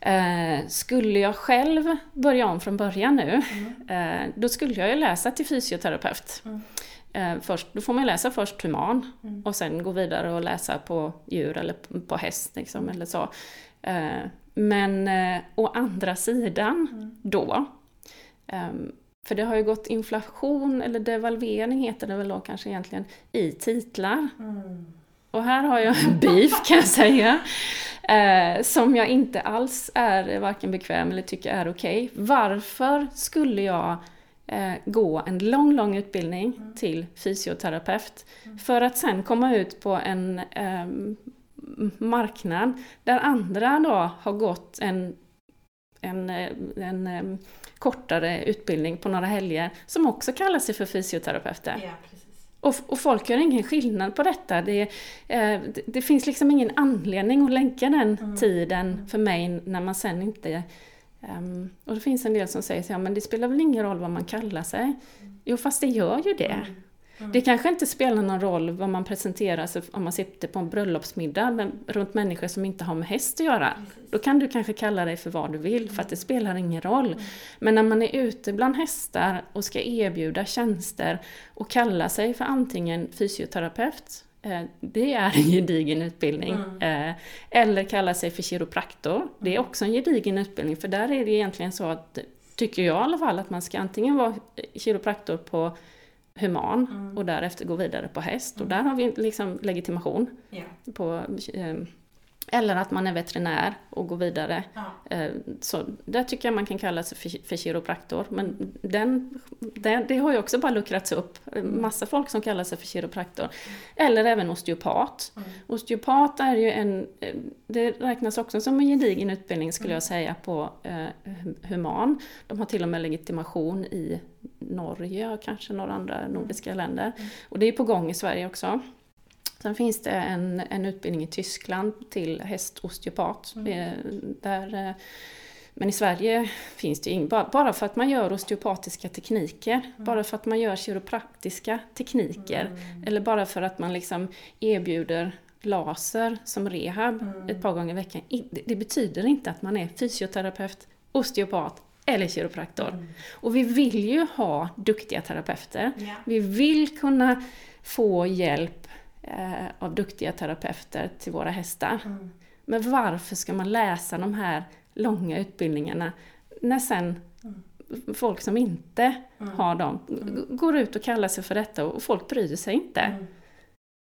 Eh, skulle jag själv börja om från början nu, mm. eh, då skulle jag ju läsa till fysioterapeut. Mm. Eh, först, då får man läsa först human mm. och sen gå vidare och läsa på djur eller på häst liksom, eller så. Eh, men eh, å andra sidan mm. då, ehm, för det har ju gått inflation, eller devalvering heter det väl då kanske egentligen, i titlar. Mm. Och här har jag en beef kan jag säga. Eh, som jag inte alls är varken bekväm eller tycker är okej. Okay. Varför skulle jag eh, gå en lång, lång utbildning till fysioterapeut för att sen komma ut på en eh, marknad där andra då har gått en, en, eh, en, en kortare utbildning på några helger som också kallar sig för fysioterapeuter. Ja. Och, och folk gör ingen skillnad på detta. Det, eh, det, det finns liksom ingen anledning att länka den Mm. tiden för mig när man sen inte... ehm, och det finns en del som säger så ja, men det spelar väl ingen roll vad man kallar sig. Jo, fast det gör ju det. Det kanske inte spelar någon roll vad man presenterar sig om man sitter på en bröllopsmiddag men, runt människor som inte har med häst att göra. Då kan du kanske kalla dig för vad du vill för att det spelar ingen roll. Men när man är ute bland hästar och ska erbjuda tjänster och kalla sig för antingen fysioterapeut, eh, det är en gedigen utbildning. Eh, Eller kalla sig för kiropraktor, det är också en gedigen utbildning för där är det egentligen så att, tycker jag i alla fall, att man ska antingen vara kiropraktor på human och därefter gå vidare på häst. Och där har vi liksom legitimation Ja. på eh, eller att man är veterinär och går vidare. Ja. Eh, Så där tycker jag man kan kalla sig för, för kiropraktor. Men den, den, det har ju också bara luckrats upp. Massa folk som kallar sig för kiropraktor. Eller även osteopat. Osteopat är ju en, eh, det räknas också som en gedigen utbildning skulle jag säga på eh, human. De har till och med legitimation i Norge och kanske några andra nordiska länder. Och det är på gång i Sverige också. Sen finns det en, en utbildning i Tyskland till hästosteopat. Eh, Där, eh, men i Sverige finns det ju ing, bara, för att man gör osteopatiska tekniker, bara för att man gör kiropraktiska tekniker, eller bara för att man liksom erbjuder laser som rehab ett par gånger i veckan. Det, betyder inte att man är fysioterapeut, osteopat eller kiropraktor. Och vi vill ju ha duktiga terapeuter. Ja. Vi vill kunna få hjälp eh, av duktiga terapeuter till våra hästar. Men varför ska man läsa de här långa utbildningarna när sen folk som inte har dem g- går ut och kallar sig för detta och folk bryr sig inte.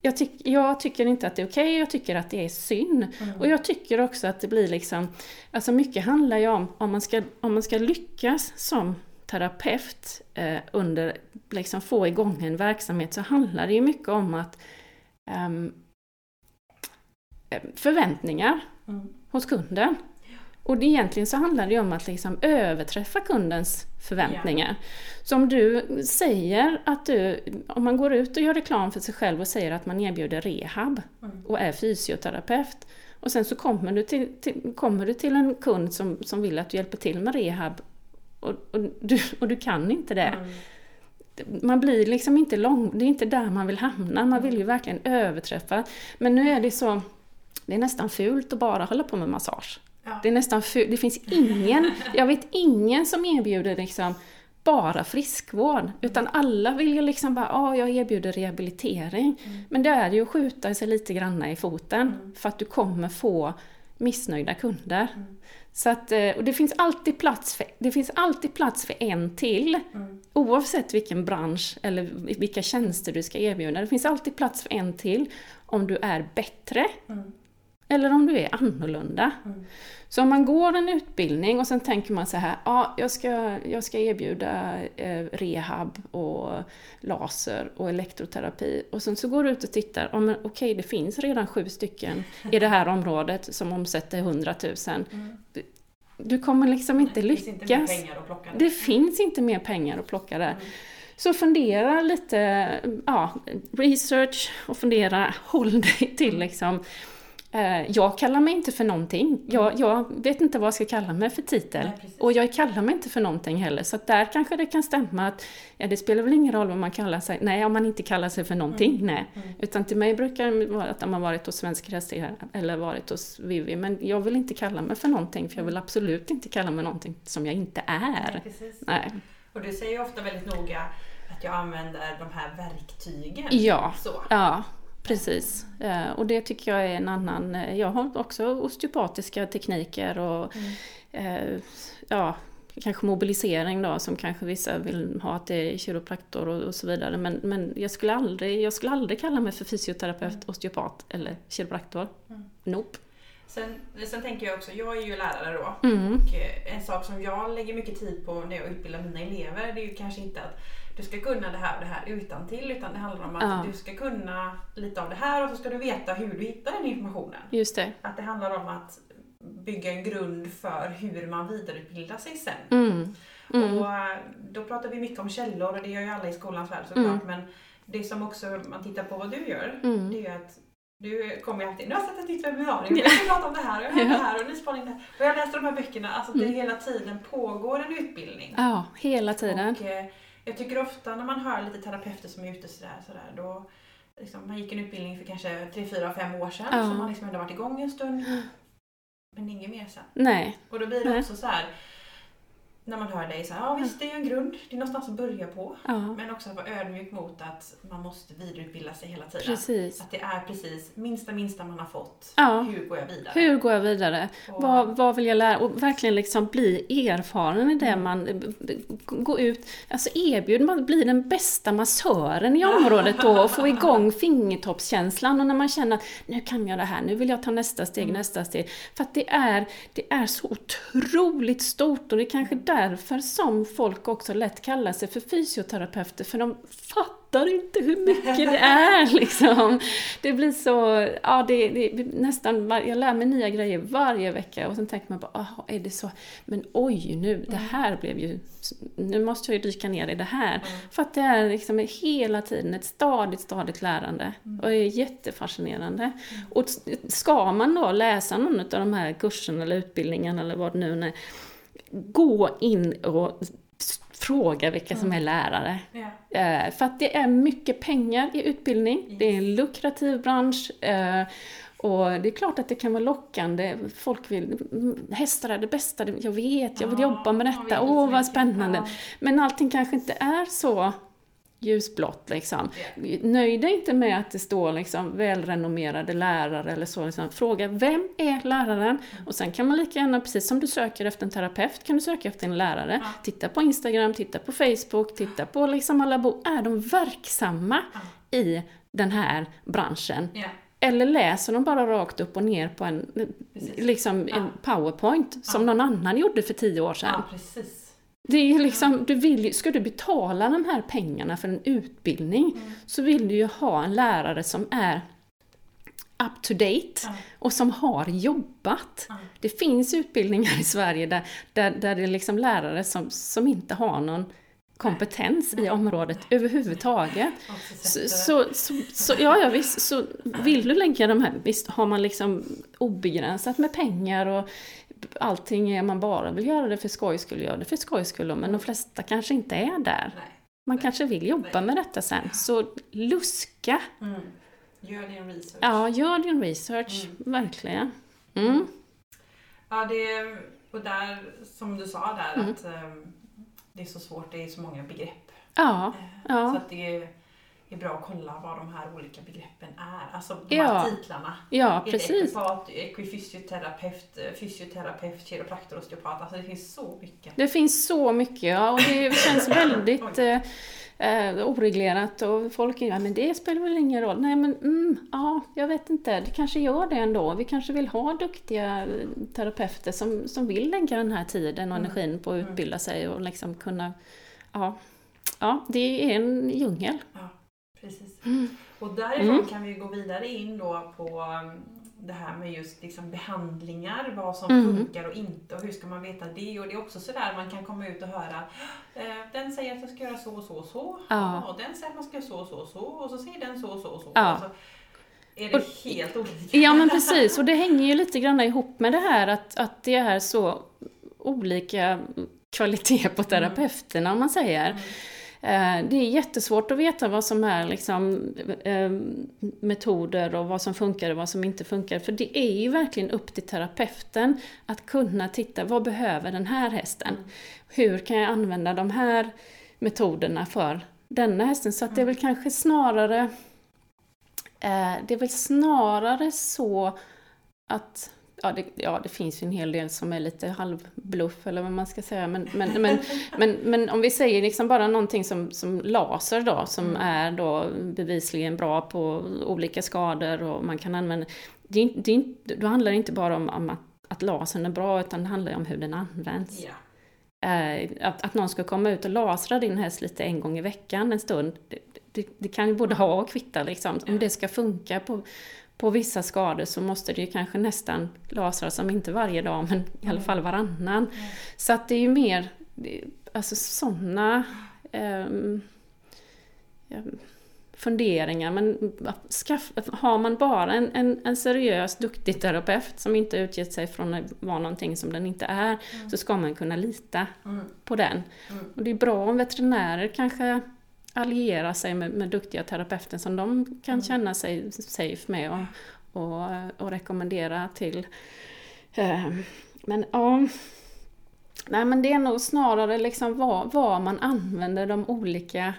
Jag, tyck, jag tycker inte att det är okej, jag tycker att det är synd. Och jag tycker också att det blir liksom, alltså mycket handlar ju om, om man ska, om man ska lyckas som terapeut eh, under, liksom få igång en verksamhet så handlar det ju mycket om att eh, förväntningar Mm. hos kunden. Och det, egentligen så handlar det om att liksom överträffa kundens förväntningar. Så om du säger att du, om man går ut och gör reklam för sig själv och säger att man erbjuder rehab och är fysioterapeut och sen så kommer du till, till, kommer du till en kund som, som vill att du hjälper till med rehab och, och, du, och du kan inte det. Man blir liksom inte lång, det är inte där man vill hamna, man vill ju verkligen överträffa. Men nu är det så, det är nästan fult att bara hålla på med massage. Ja. Det är nästan fult, det finns ingen, jag vet ingen som erbjuder liksom bara friskvård. Utan alla vill ju liksom bara, ja jag erbjuder rehabilitering. Men det är ju att skjuta sig lite granna i foten. För att du kommer få missnöjda kunder. Så att, eh, och det finns alltid plats för, det finns alltid plats för en till. Oavsett vilken bransch eller vilka tjänster du ska erbjuda. Det finns alltid plats för en till om du är bättre. Eller om du är annorlunda. Så om man går en utbildning och sen tänker man så här, ja, jag ska, jag ska erbjuda eh, rehab och laser och elektroterapi. Och sen så går du ut och tittar, ja, men okej det finns redan sju stycken i det här området som omsätter 100 000. Du, du kommer liksom inte Det finns inte mer lyckas. pengar att plocka. Det finns inte mer pengar att plocka där. Så fundera lite, ja, research och fundera, håll dig till liksom eh, jag kallar mig inte för någonting. Jag, jag vet inte vad jag ska kalla mig för titel. Nej, och jag kallar mig inte för någonting heller. Så där kanske det kan stämma att ja, det spelar väl ingen roll vad man kallar sig. Nej, om man inte kallar sig för någonting. Nej. Utan till mig brukar det vara att har varit hos Svensk Hästhäst eller varit hos Vivi. Men jag vill inte kalla mig för någonting. För jag vill absolut inte kalla mig någonting som jag inte är. Nej. Nej. Och du säger ju ofta väldigt noga att jag använder de här verktygen. Ja. Så. Ja, precis. Eh, Och det tycker jag är en annan... eh, Jag har också osteopatiska tekniker och eh, ja, kanske mobilisering då som kanske vissa vill ha att det är kiropraktor och, och så vidare. Men, men jag, skulle aldrig, jag skulle aldrig kalla mig för fysioterapeut, osteopat eller kiropraktor. Nope. Sen, sen tänker jag också, jag är ju lärare då. Mm. Och en sak som jag lägger mycket tid på när jag utbildar mina elever, det är ju kanske inte att du ska kunna det här och det här utan till utan det handlar om att Ja. du ska kunna lite av det här och så ska du veta hur du hittar den informationen. Just det. Att det handlar om att bygga en grund för hur man vidareutbildar sig sen. Mm. Mm. Och eh, då pratar vi mycket om källor och det gör ju alla i skolans värld såklart. Mm. Men det som också man tittar på vad du gör, Mm. det är ju att du kommer ju alltid, nu har jag sett ett nytt webbinarium, jag ska prata om det här och jag har det här och ny spaning där. Och jag läste de här böckerna, alltså att det Mm. hela tiden pågår en utbildning. Ja, hela tiden. Och eh, jag tycker ofta när man hör lite terapeuter som är ute sådär, sådär då liksom, man gick en utbildning för kanske 3, 4, 5 år sedan Ja. som man liksom ändå varit igång en stund. Men inget mer sen. Nej. Och då blir det Nej. också så här när man hör dig så här, ja visst det är en grund, det är någonstans att börja på. Ja, Men också att vara ödmjuk mot att man måste vidareutbilda sig hela tiden. precis. Att det är precis minsta minsta man har fått. Ja. Hur går jag vidare? Hur går jag vidare? Och- Vad, vad vill jag lära? Och verkligen liksom bli erfaren i det Mm. man... Gå ut, alltså erbjud, man blir den bästa massören i området då och få igång fingertoppskänslan och när man känner att nu kan jag det här, nu vill jag ta nästa steg, Mm. nästa steg. För att det är, det är så otroligt stort och det är kanske Mm. Därför som folk också lätt kallar sig för fysioterapeuter, för de fattar inte hur mycket det är liksom. Det blir så, ja det, det nästan, jag lär mig nya grejer varje vecka och sen tänker man bara, aha, är det så, men oj nu, det här blev ju, nu måste jag ju dyka ner i det här. För att det är liksom hela tiden ett stadigt, stadigt lärande och det är jättefascinerande. Och ska man då läsa någon av de här kurserna eller utbildningen eller vad det nu är, gå in och fråga vilka som är lärare. Eh, För att det är mycket pengar i utbildning, det är en lukrativ bransch. eh, Och det är klart att det kan vara lockande. Folk vill, "Mm, hästar är det bästa, jag vet, jag vill jobba med detta, åh vad mycket. spännande. Men allting kanske inte är så ljusblått liksom. Nöj dig inte med att det står liksom välrenommerade lärare eller så. Liksom. Fråga, vem är läraren? Och sen kan man lika gärna, precis som du söker efter en terapeut, kan du söka efter en lärare. Ja. Titta på Instagram, titta på Facebook, titta på liksom alla bo. Är de verksamma i den här branschen? Ja. Eller läser de bara rakt upp och ner på en, Precis. liksom, Ja. en powerpoint som någon annan gjorde för tio år sedan? Det är liksom, du vill ska du betala de här pengarna för en utbildning Mm. så vill du ju ha en lärare som är up to date Ja. och som har jobbat. Ja. Det finns utbildningar i Sverige där, där, där det är liksom lärare som, som inte har någon kompetens i området överhuvudtaget. Så, så, så, så, ja, ja visst, så vill du lägga de här, visst har man liksom obegränsat med pengar och allting är man bara vill göra det för skojs skull, gör det för skojs skull, men de flesta kanske inte är där. Nej. Man kanske vill jobba med detta sen, så luska! Mm. Gör din research. Ja, gör din research, verkligen. Mm. Ja, det, och där, som du sa där, Mm. att ehm, det är så svårt, det är så många begrepp. Ja, Eh, Ja. Så att det är, bra att kolla vad de här olika begreppen är. Alltså de Ja. här titlarna. ja Är precis. Equipat, ekvifysioterapeut, eh, fysioterapeut, kiropraktor, osteopat. Alltså det finns så mycket. Det finns så mycket, ja, och det känns väldigt eh, eh, oreglerat och folk är ja, men det spelar väl ingen roll. Nej men mm, ja, jag vet inte, det kanske gör det ändå. Vi kanske vill ha duktiga eh, terapeuter som, som vill lägga den här tiden och Mm. energin på att utbilda sig och liksom kunna, ja, ja det är en djungel. Ja, precis. Mm. Och därifrån Mm. kan vi gå vidare in då på um, det här med just liksom behandlingar, vad som Mm. funkar och inte och hur ska man veta det? Och det är också sådär man kan komma ut och höra eh, den säger att jag ska göra så och så och så Ja. och den säger att man ska göra så och så och så och så säger den så och så och så. Ja. Och så är det helt olika. Ja men precis, och det hänger ju lite grann ihop med det här att, att det är så olika kvalitet på terapeuterna om man säger. Eh, Det är jättesvårt att veta vad som är liksom, eh, metoder och vad som funkar och vad som inte funkar. För det är ju verkligen upp till terapeuten att kunna titta, vad behöver den här hästen? Hur kan jag använda de här metoderna för denna hästen? Så att det är väl kanske snarare eh, det är väl snarare så att Ja det, ja, det finns ju en hel del som är lite halvbluff eller vad man ska säga. Men, men, men, men, men om vi säger liksom bara någonting som, som laser då, som är då bevisligen bra på olika skador och man kan använda. det, det, då handlar det inte bara om, om att, att lasern är bra, utan det handlar om hur den används. Eh, att, att någon ska komma ut och lasra din häst lite en gång i veckan en stund, det, det, det kan ju både ha och kvitta liksom. Om det ska funka på, på vissa skador så måste det ju kanske nästan lasras, om inte varje dag, men i alla fall varannan. Så att det är ju mer, alltså sådana ehm, funderingar. Men skaff, har man bara en, en, en seriös, duktig terapeut som inte utgett sig från att vara någonting som den inte är, så ska man kunna lita Mm. på den. Mm. Och det är bra om veterinärer kanske allierar sig med, med duktiga terapeuter som de kan Mm. känna sig safe med och, och, och rekommendera till. Eh, Men ja, nej men det är nog snarare liksom vad, vad man använder de olika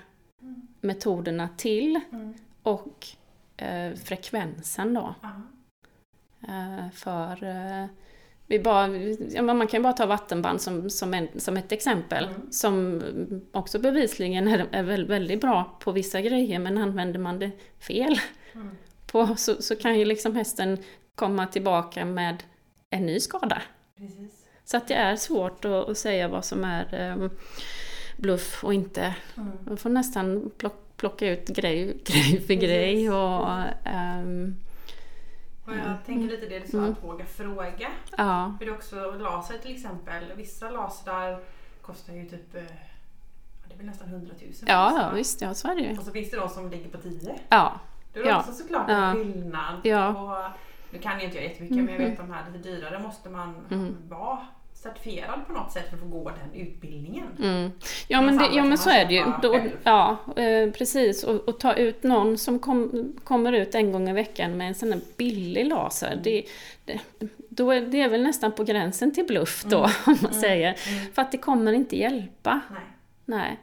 metoderna till Mm. och eh, frekvensen då. Eh, för eh, vi bara, man kan ju bara ta vattenband som, som, en, som ett exempel. Mm. Som också bevisligen är, är väl, väldigt bra på vissa grejer men använder man det fel Mm. på, så, så kan ju liksom hästen komma tillbaka med en ny skada. Precis. Så att det är svårt att, att säga vad som är eh, bluff och inte. Mm. Man får nästan plock, plocka ut grej, grej för grej och Och jag tänker lite det du sa, Mm. att våga fråga. ja. För det är också laser till exempel. Vissa lasrar kostar ju typ, eh, ja, det är väl nästan 100 000. Ja, ja, visst, ja, så är det ju. Och så finns det de som ligger på 10. Ja, Det är Ja. också såklart Ja. en skillnad. Ja. Och, nu kan jag inte jag jättemycket men jag vet de här lite dyrare måste man Mm. vara certifierad på något sätt för att få gå den utbildningen. mm. ja, Men det, ja men så är det ju. Då, ja, eh, precis. Och, och ta ut någon som kom, kommer ut en gång i veckan med en sån här billig laser. Mm. Det, det, då är det är väl nästan på gränsen till bluff då, om man säger. Mm. För att det kommer inte hjälpa. Nej. Nej.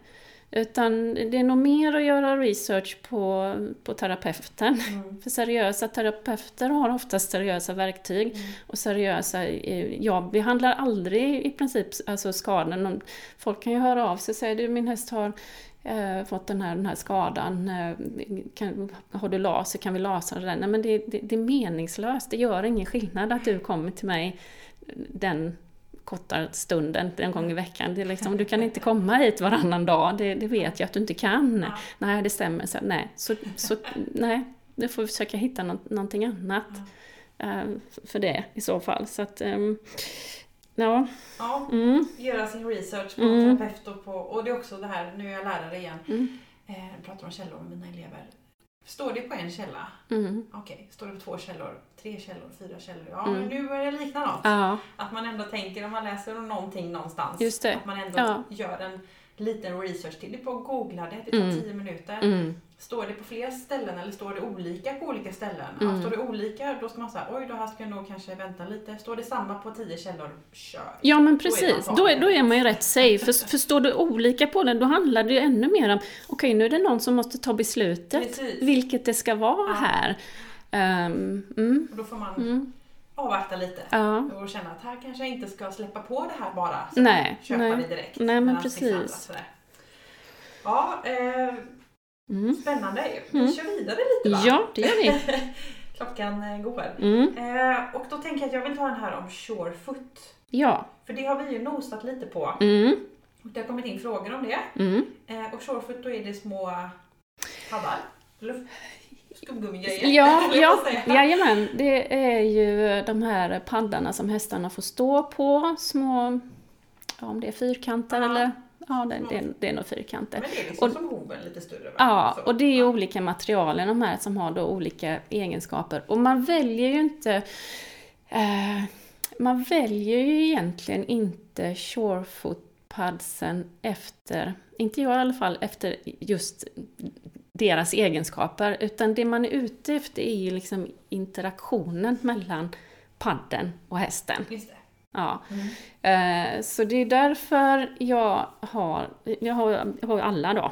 Utan det är nog mer att göra research på, på terapeuten. Mm. För seriösa terapeuter har oftast seriösa verktyg. Mm. Och seriösa, jag behandlar aldrig i princip alltså skadan. Folk kan ju höra av sig och säga du min häst har eh, fått den här, den här skadan. Eh, kan, har du laser? Kan vi lasra den? Nej men det, det, det är meningslöst. Det gör ingen skillnad att du kommer till mig den korta stunden en gång i veckan. Det är liksom, du kan inte komma hit varannan dag, det, det vet jag att du inte kan. Ja. Nej, det stämmer. Så, nej, så, så, nej, du får försöka hitta något, någonting annat eh, för det i så fall. Så att, ehm, ja. Ja, Mm, göra sin research på Mm. terapeut och på, och det är också det här, nu är jag lärare igen, mm, eh, jag pratar om källor med mina elever. Står det på en källa? mm. Okej, står det på två källor, tre källor, fyra källor? Ja, Mm. men nu börjar det likna något. Ja, Att man ändå tänker om man läser om någonting någonstans. Att man ändå Ja. gör en liten research till det på att googla det, det tar Mm. tio minuter. mm, Står det på fler ställen eller står det olika på olika ställen? Mm. Ja, står det olika då ska man säga oj då här ska jag nog kanske vänta lite. Står det samma på tio källor, kör. Ja men Då är precis, då är, då är man ju rätt safe. För, för står det olika på den, då handlar det ju ännu mer om, okej nu är det någon som måste ta beslutet, Precis. vilket det ska vara Ja. här. Ehm, mm, Och då får man mm, avvakta lite. ja, Och känna att här kanske jag inte ska släppa på det här bara. Så Nej, köpa nej. det direkt. Nej, men precis. Ja, eh, mm. spännande. Vi Mm. kör vidare lite va? ja, det gör vi. Klockan går. Mm, Eh, och då tänker jag att jag vill ta den här om Surefoot. ja, För det har vi ju nosat lite på. mm, Och det har kommit in frågor om det. mm. Eh, och Surefoot då är det små paddar. Luft... Skumgummigrejer. Ja, ja, jajamän. Det är ju de här paddarna som hästarna får stå på, små, ja, om det är fyrkanter Ja. eller, ja det, det, är- det är nog fyrkanter. Men det är liksom Och- som hoven lite större va? Ja, Så. och det är ju olika material i de här som har då olika egenskaper. Och man väljer ju inte... Eh, man väljer ju egentligen inte Surefoot-padsen efter, inte jag i alla fall, efter just deras egenskaper. Utan det man är ute efter är ju liksom interaktionen mellan padden och hästen. Ja. Mm. Eh, Så det är därför jag har, jag har, jag har alla då,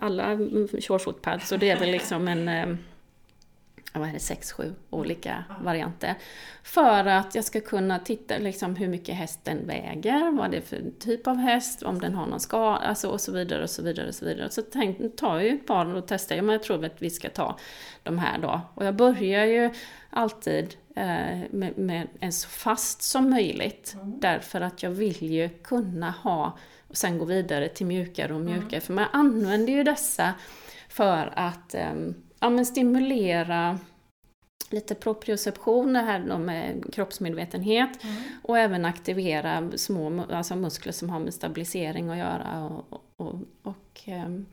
alla Surefoot pads, så det är väl liksom en, eh, vad är det, sex, sju olika varianter. För att jag ska kunna titta liksom hur mycket hästen väger, vad det är för typ av häst, om den har någon skada, alltså och så vidare och så vidare och så vidare. Så tänk, tar jag ju ett par och testar, ja, men jag tror att vi ska ta de här då. Och jag börjar ju alltid eh, med, med en så fast som möjligt. Därför att jag vill ju kunna ha, och sen gå vidare till mjukare och mjukare. För man använder ju dessa för att ehm, ja, men stimulera lite proprioception, det här med kroppsmedvetenhet. Mm. Och även aktivera små alltså muskler som har med stabilisering att göra. Och, och, och, ehm,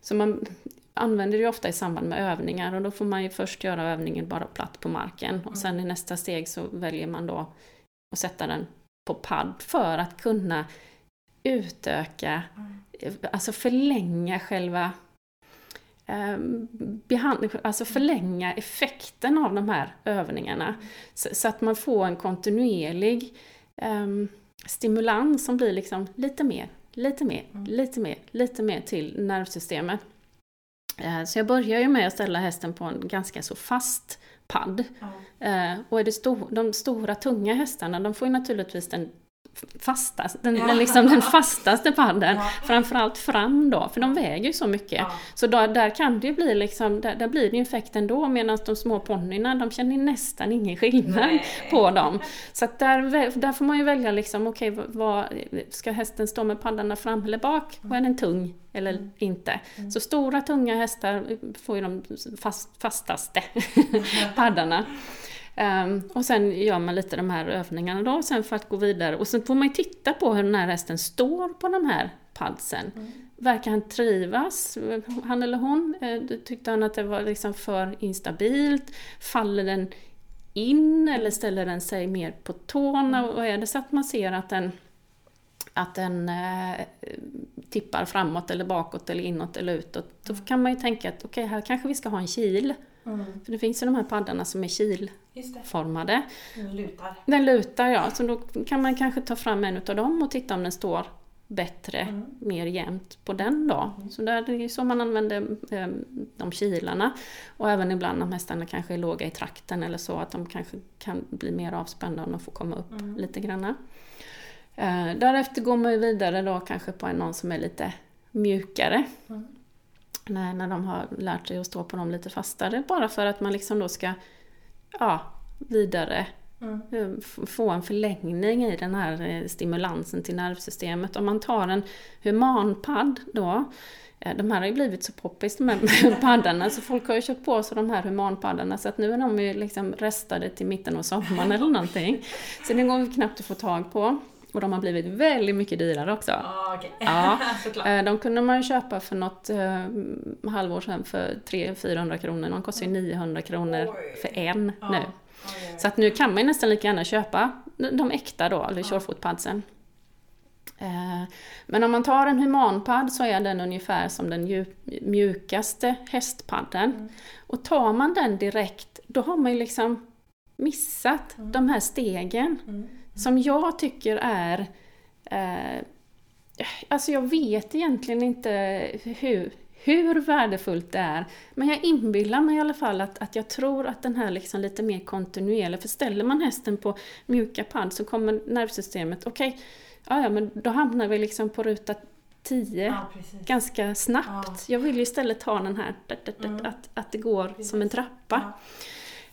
så man använder det ofta i samband med övningar och då får man ju först göra övningen bara platt på marken och sen i nästa steg så väljer man då att sätta den på padd för att kunna utöka, alltså förlänga själva eh, behand- alltså förlänga effekten av de här övningarna. Så, så att man får en kontinuerlig ehm, stimulans som blir liksom lite mer, lite mer, lite mer, lite mer till nervsystemet. Eh, Så jag börjar ju med att ställa hästen på en ganska så fast padd. Eh, Och är det sto- de stora tunga hästarna, de får ju naturligtvis den fastaste, den, den, liksom den fastaste padden. Ja. Framförallt fram då, för de väger ju så mycket. Ja. Så då, där kan det ju bli liksom, där, där blir det ju effekt ändå medan de små ponnyerna, de känner nästan ingen skillnad Nej. på dem. Så att där, där får man ju välja liksom, okej, vad, ska hästen stå med paddarna fram eller bak? Och är den tung eller inte? Så stora tunga hästar får ju de fast, fastaste paddarna. Ehm, och sen gör man lite de här övningarna då, sen för att gå vidare. Och sen får man ju titta på hur den här hästen står på de här padsen. Verkar han trivas, han eller hon? Eh, Tyckte han att det var liksom för instabilt? Faller den in eller ställer den sig mer på tårna? Och är det så att man ser att den, att den eh, tippar framåt eller bakåt eller inåt eller utåt, då kan man ju tänka att okej, här kanske vi ska ha en kil. Mm. För det finns ju de här paddarna som är kilformade. Den lutar. Den lutar ja, så då kan man kanske ta fram en utav dem och titta om den står bättre, Mm. mer jämnt på den då. Så där, det är så man använder eh, de kilarna. Och även ibland om hästarna kanske är låga i trakten eller så, att de kanske kan bli mer avspända om de får komma upp Mm. lite granna. Eh, därefter går man vidare då kanske på en någon som är lite mjukare. Mm. När, när de har lärt sig att stå på dem lite fastare, bara för att man liksom då ska ja, vidare Mm. eh, få en förlängning i den här eh, stimulansen till nervsystemet. Om man tar en humanpadd då, eh, de här har ju blivit så poppis de här paddarna, så folk har ju köpt på sig de här humanpaddarna så att nu är de ju liksom restade till mitten av sommaren eller någonting. Så det går knappt att få tag på. Och de har blivit väldigt mycket dyrare också. Ja, okej. Ja. Eh, De kunde man ju köpa för något eh, halvår sedan för 300-400 kronor. De kostar ju 900 kronor Oj. för en Ja. nu. Ja. Så att nu kan man ju nästan lika gärna köpa de äkta då, eller Ja. surefootpadsen. Eh, Men om man tar en humanpadd så är den ungefär som den mjukaste hästpadden. Mm. Och tar man den direkt, då har man ju liksom missat Mm. de här stegen Mm. Som jag tycker är... Eh, alltså jag vet egentligen inte hur, hur värdefullt det är. Men jag inbillar mig i alla fall att, att jag tror att den här liksom lite mer kontinuerliga, för ställer man hästen på mjuka padd så kommer nervsystemet, okej, ja, ja men då hamnar vi liksom på ruta 10 Ja, ganska snabbt. Ja. Jag vill ju istället ha den här, Mm. att, att det går Precis. som en trappa.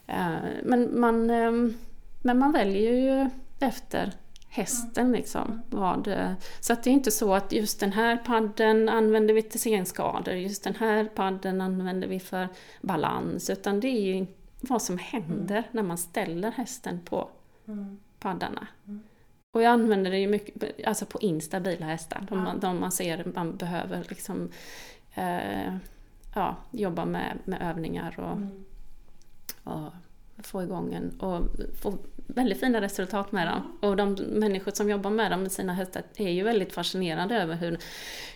Ja. Eh, Men man, ehm, men man väljer ju efter hästen liksom. Vad, så att det är inte så att just den här padden använder vi till senskador, just den här padden använder vi för balans, utan det är ju vad som händer när man ställer hästen på Mm. paddarna. Mm. Och jag använder det ju mycket alltså på instabila hästar, de, Ja. de man ser man behöver liksom eh, ja, jobba med, med övningar och Mm. och få igång en och få väldigt fina resultat med dem. Och de människor som jobbar med dem med sina hästar är ju väldigt fascinerade över hur,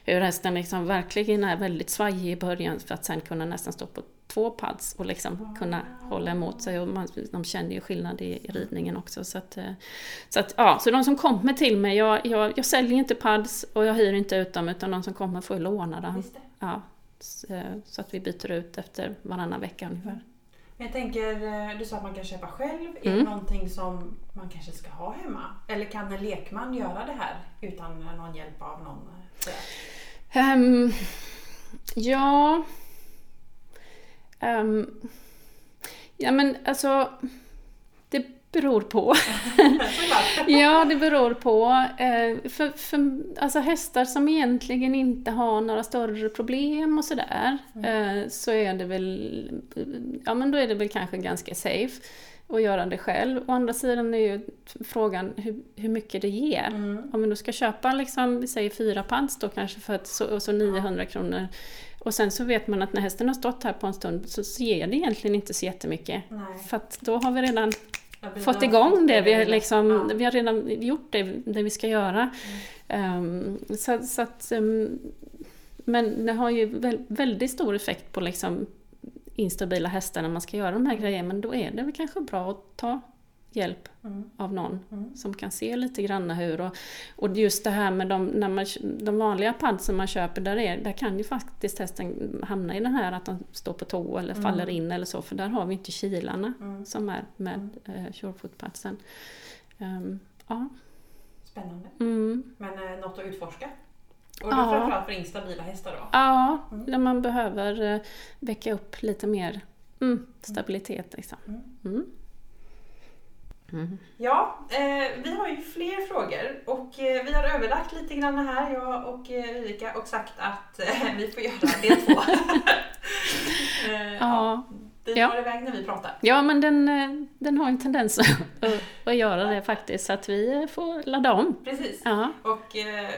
hur hästen liksom verkligen är väldigt svajig i början för att sen kunna nästan stå på två pads och liksom kunna hålla emot sig. Och man, de känner ju skillnad i, i ridningen också. Så att, eh, så att, ja, så de som kommer till mig, jag, jag, jag säljer inte pads och jag hyr inte ut dem utan de som kommer får ju låna dem. Ja, så, så att vi byter ut efter varannan vecka ungefär. Jag tänker, eh, du sa att man kan köpa själv. Är Mm. det någonting som man kanske ska ha hemma? Eller kan en lekman göra det här utan någon hjälp av någon? Ehm, ja... Ehm, ja men alltså... Beror på. Ja, det beror på. Eh, för, för, alltså hästar som egentligen inte har några större problem och sådär, eh, så är det väl, ja men då är det väl kanske ganska safe att göra det själv. Å andra sidan är ju frågan hur, hur mycket det ger. Mm. Om du ska köpa liksom, vi säger fyra pants då kanske för att, så, och så 900 kronor. Och sen så vet man att när hästen har stått här på en stund så, ger det egentligen inte så jättemycket. Nej. För att då har vi redan fått igång det. Vi har, liksom, vi har redan gjort det, det vi ska göra. Ehm, så, så att, ehm, men det har ju väl, väldigt stor effekt på liksom instabila hästar när man ska göra de här grejerna. Men då är det väl kanske bra att ta hjälp Mm. av någon Mm. som kan se lite grann hur. Och, och just det här med de, när man, de vanliga padsen man köper, där, är, där kan ju faktiskt hästen hamna i den här att de står på tå eller faller in eller så, för där har vi inte kilarna Mm. som är med mm. surefoot-padsen. Ehm, ja. Spännande. Mm. Men eh, något att utforska? Och då Ja. framförallt för instabila hästar då? Ja, Mm. där man behöver eh, väcka upp lite mer mm, stabilitet. Liksom. Mm. Mm. Ja, eh, vi har ju fler frågor och eh, vi har överlagt lite grann här, jag och eh, Viveka, och sagt att eh, vi får göra del två. eh, ja. Vi Ja. drar iväg när vi pratar. ja, men den, eh, den har en tendens att, att, göra det faktiskt, så att vi får ladda om. Precis. Ja. Och eh,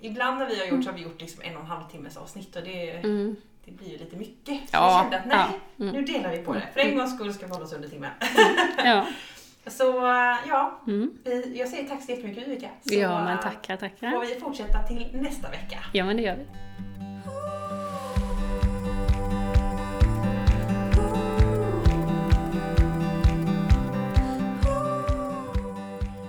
ibland när vi har gjort så har vi gjort liksom en och en halv timmes avsnitt och det, Mm. det blir ju lite mycket. Så Ja, vi kände att nej, ja. Mm. nu delar vi på det. För en gångs skull ska vi hålla oss under timmen. Ja. Så eh, ja, Mm. vi, jag säger tack så jättemycket. Så ja, men eh, tackar, får tackar. vi fortsätta till nästa vecka. Ja, men det gör vi.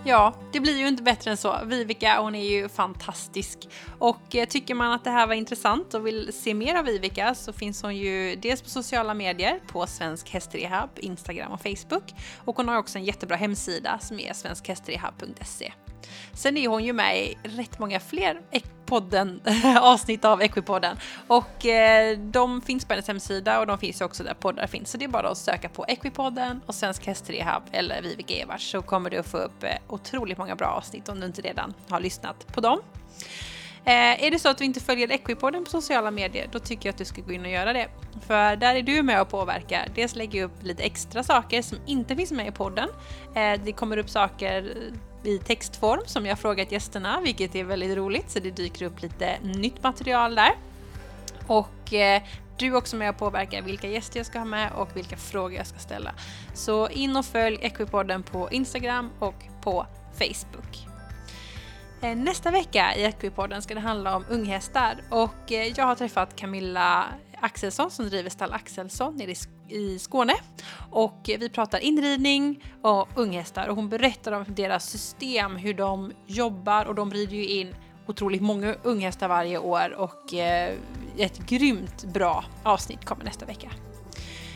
Ja, det blir ju inte bättre än så. Vivica, hon är ju fantastisk. Och eh, tycker man att det här var intressant och vill se mer av Vivica så finns hon ju dels på sociala medier på Svensk Hästrehab, Instagram och Facebook. Och hon har också en jättebra hemsida som är svenskhästrehab.se. Sen är hon ju med i rätt många fler podden, avsnitt av Equipodden. Och eh, de finns på hennes hemsida och de finns också där poddar finns. Så det är bara att söka på Equipodden och Svensk Hästrehab eller Vivek Evers så kommer du att få upp eh, otroligt många bra avsnitt om du inte redan har lyssnat på dem. Eh, är det så att du inte följer Equipodden på sociala medier, då tycker jag att du ska gå in och göra det. För där är du med och påverkar. Dels lägger jag upp lite extra saker som inte finns med i podden. Eh, det kommer upp saker i textform som jag frågat gästerna, vilket är väldigt roligt, så det dyker upp lite nytt material där. Och eh, du är också med och påverkar vilka gäster jag ska ha med och vilka frågor jag ska ställa. Så in och följ Equipodden på Instagram och på Facebook. Eh, nästa vecka i Equipodden ska det handla om unghästar och eh, jag har träffat Camilla Axelsson som driver stall Axelsson nere i Skåne. Och vi pratar inridning och unghästar. Och hon berättar om deras system, hur de jobbar. Och de rider ju in otroligt många unghästar varje år. Och eh, ett grymt bra avsnitt kommer nästa vecka.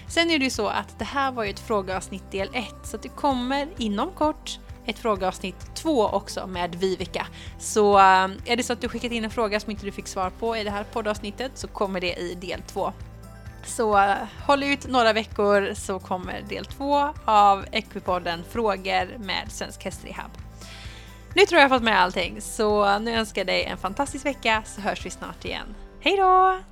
Sen är det ju så att det här var ju ett frågeavsnitt del 1 så att det kommer inom kort ett frågeavsnitt 2 också med Vivica. Så eh, är det så att du skickat in en fråga som inte du fick svar på i det här poddavsnittet så kommer det i del 2. Så eh, håll ut några veckor så kommer del 2 av Equipodden Frågor med Svensk Hästrehab. Nu tror jag jag har fått med allting så nu önskar jag dig en fantastisk vecka så hörs vi snart igen. Hej då!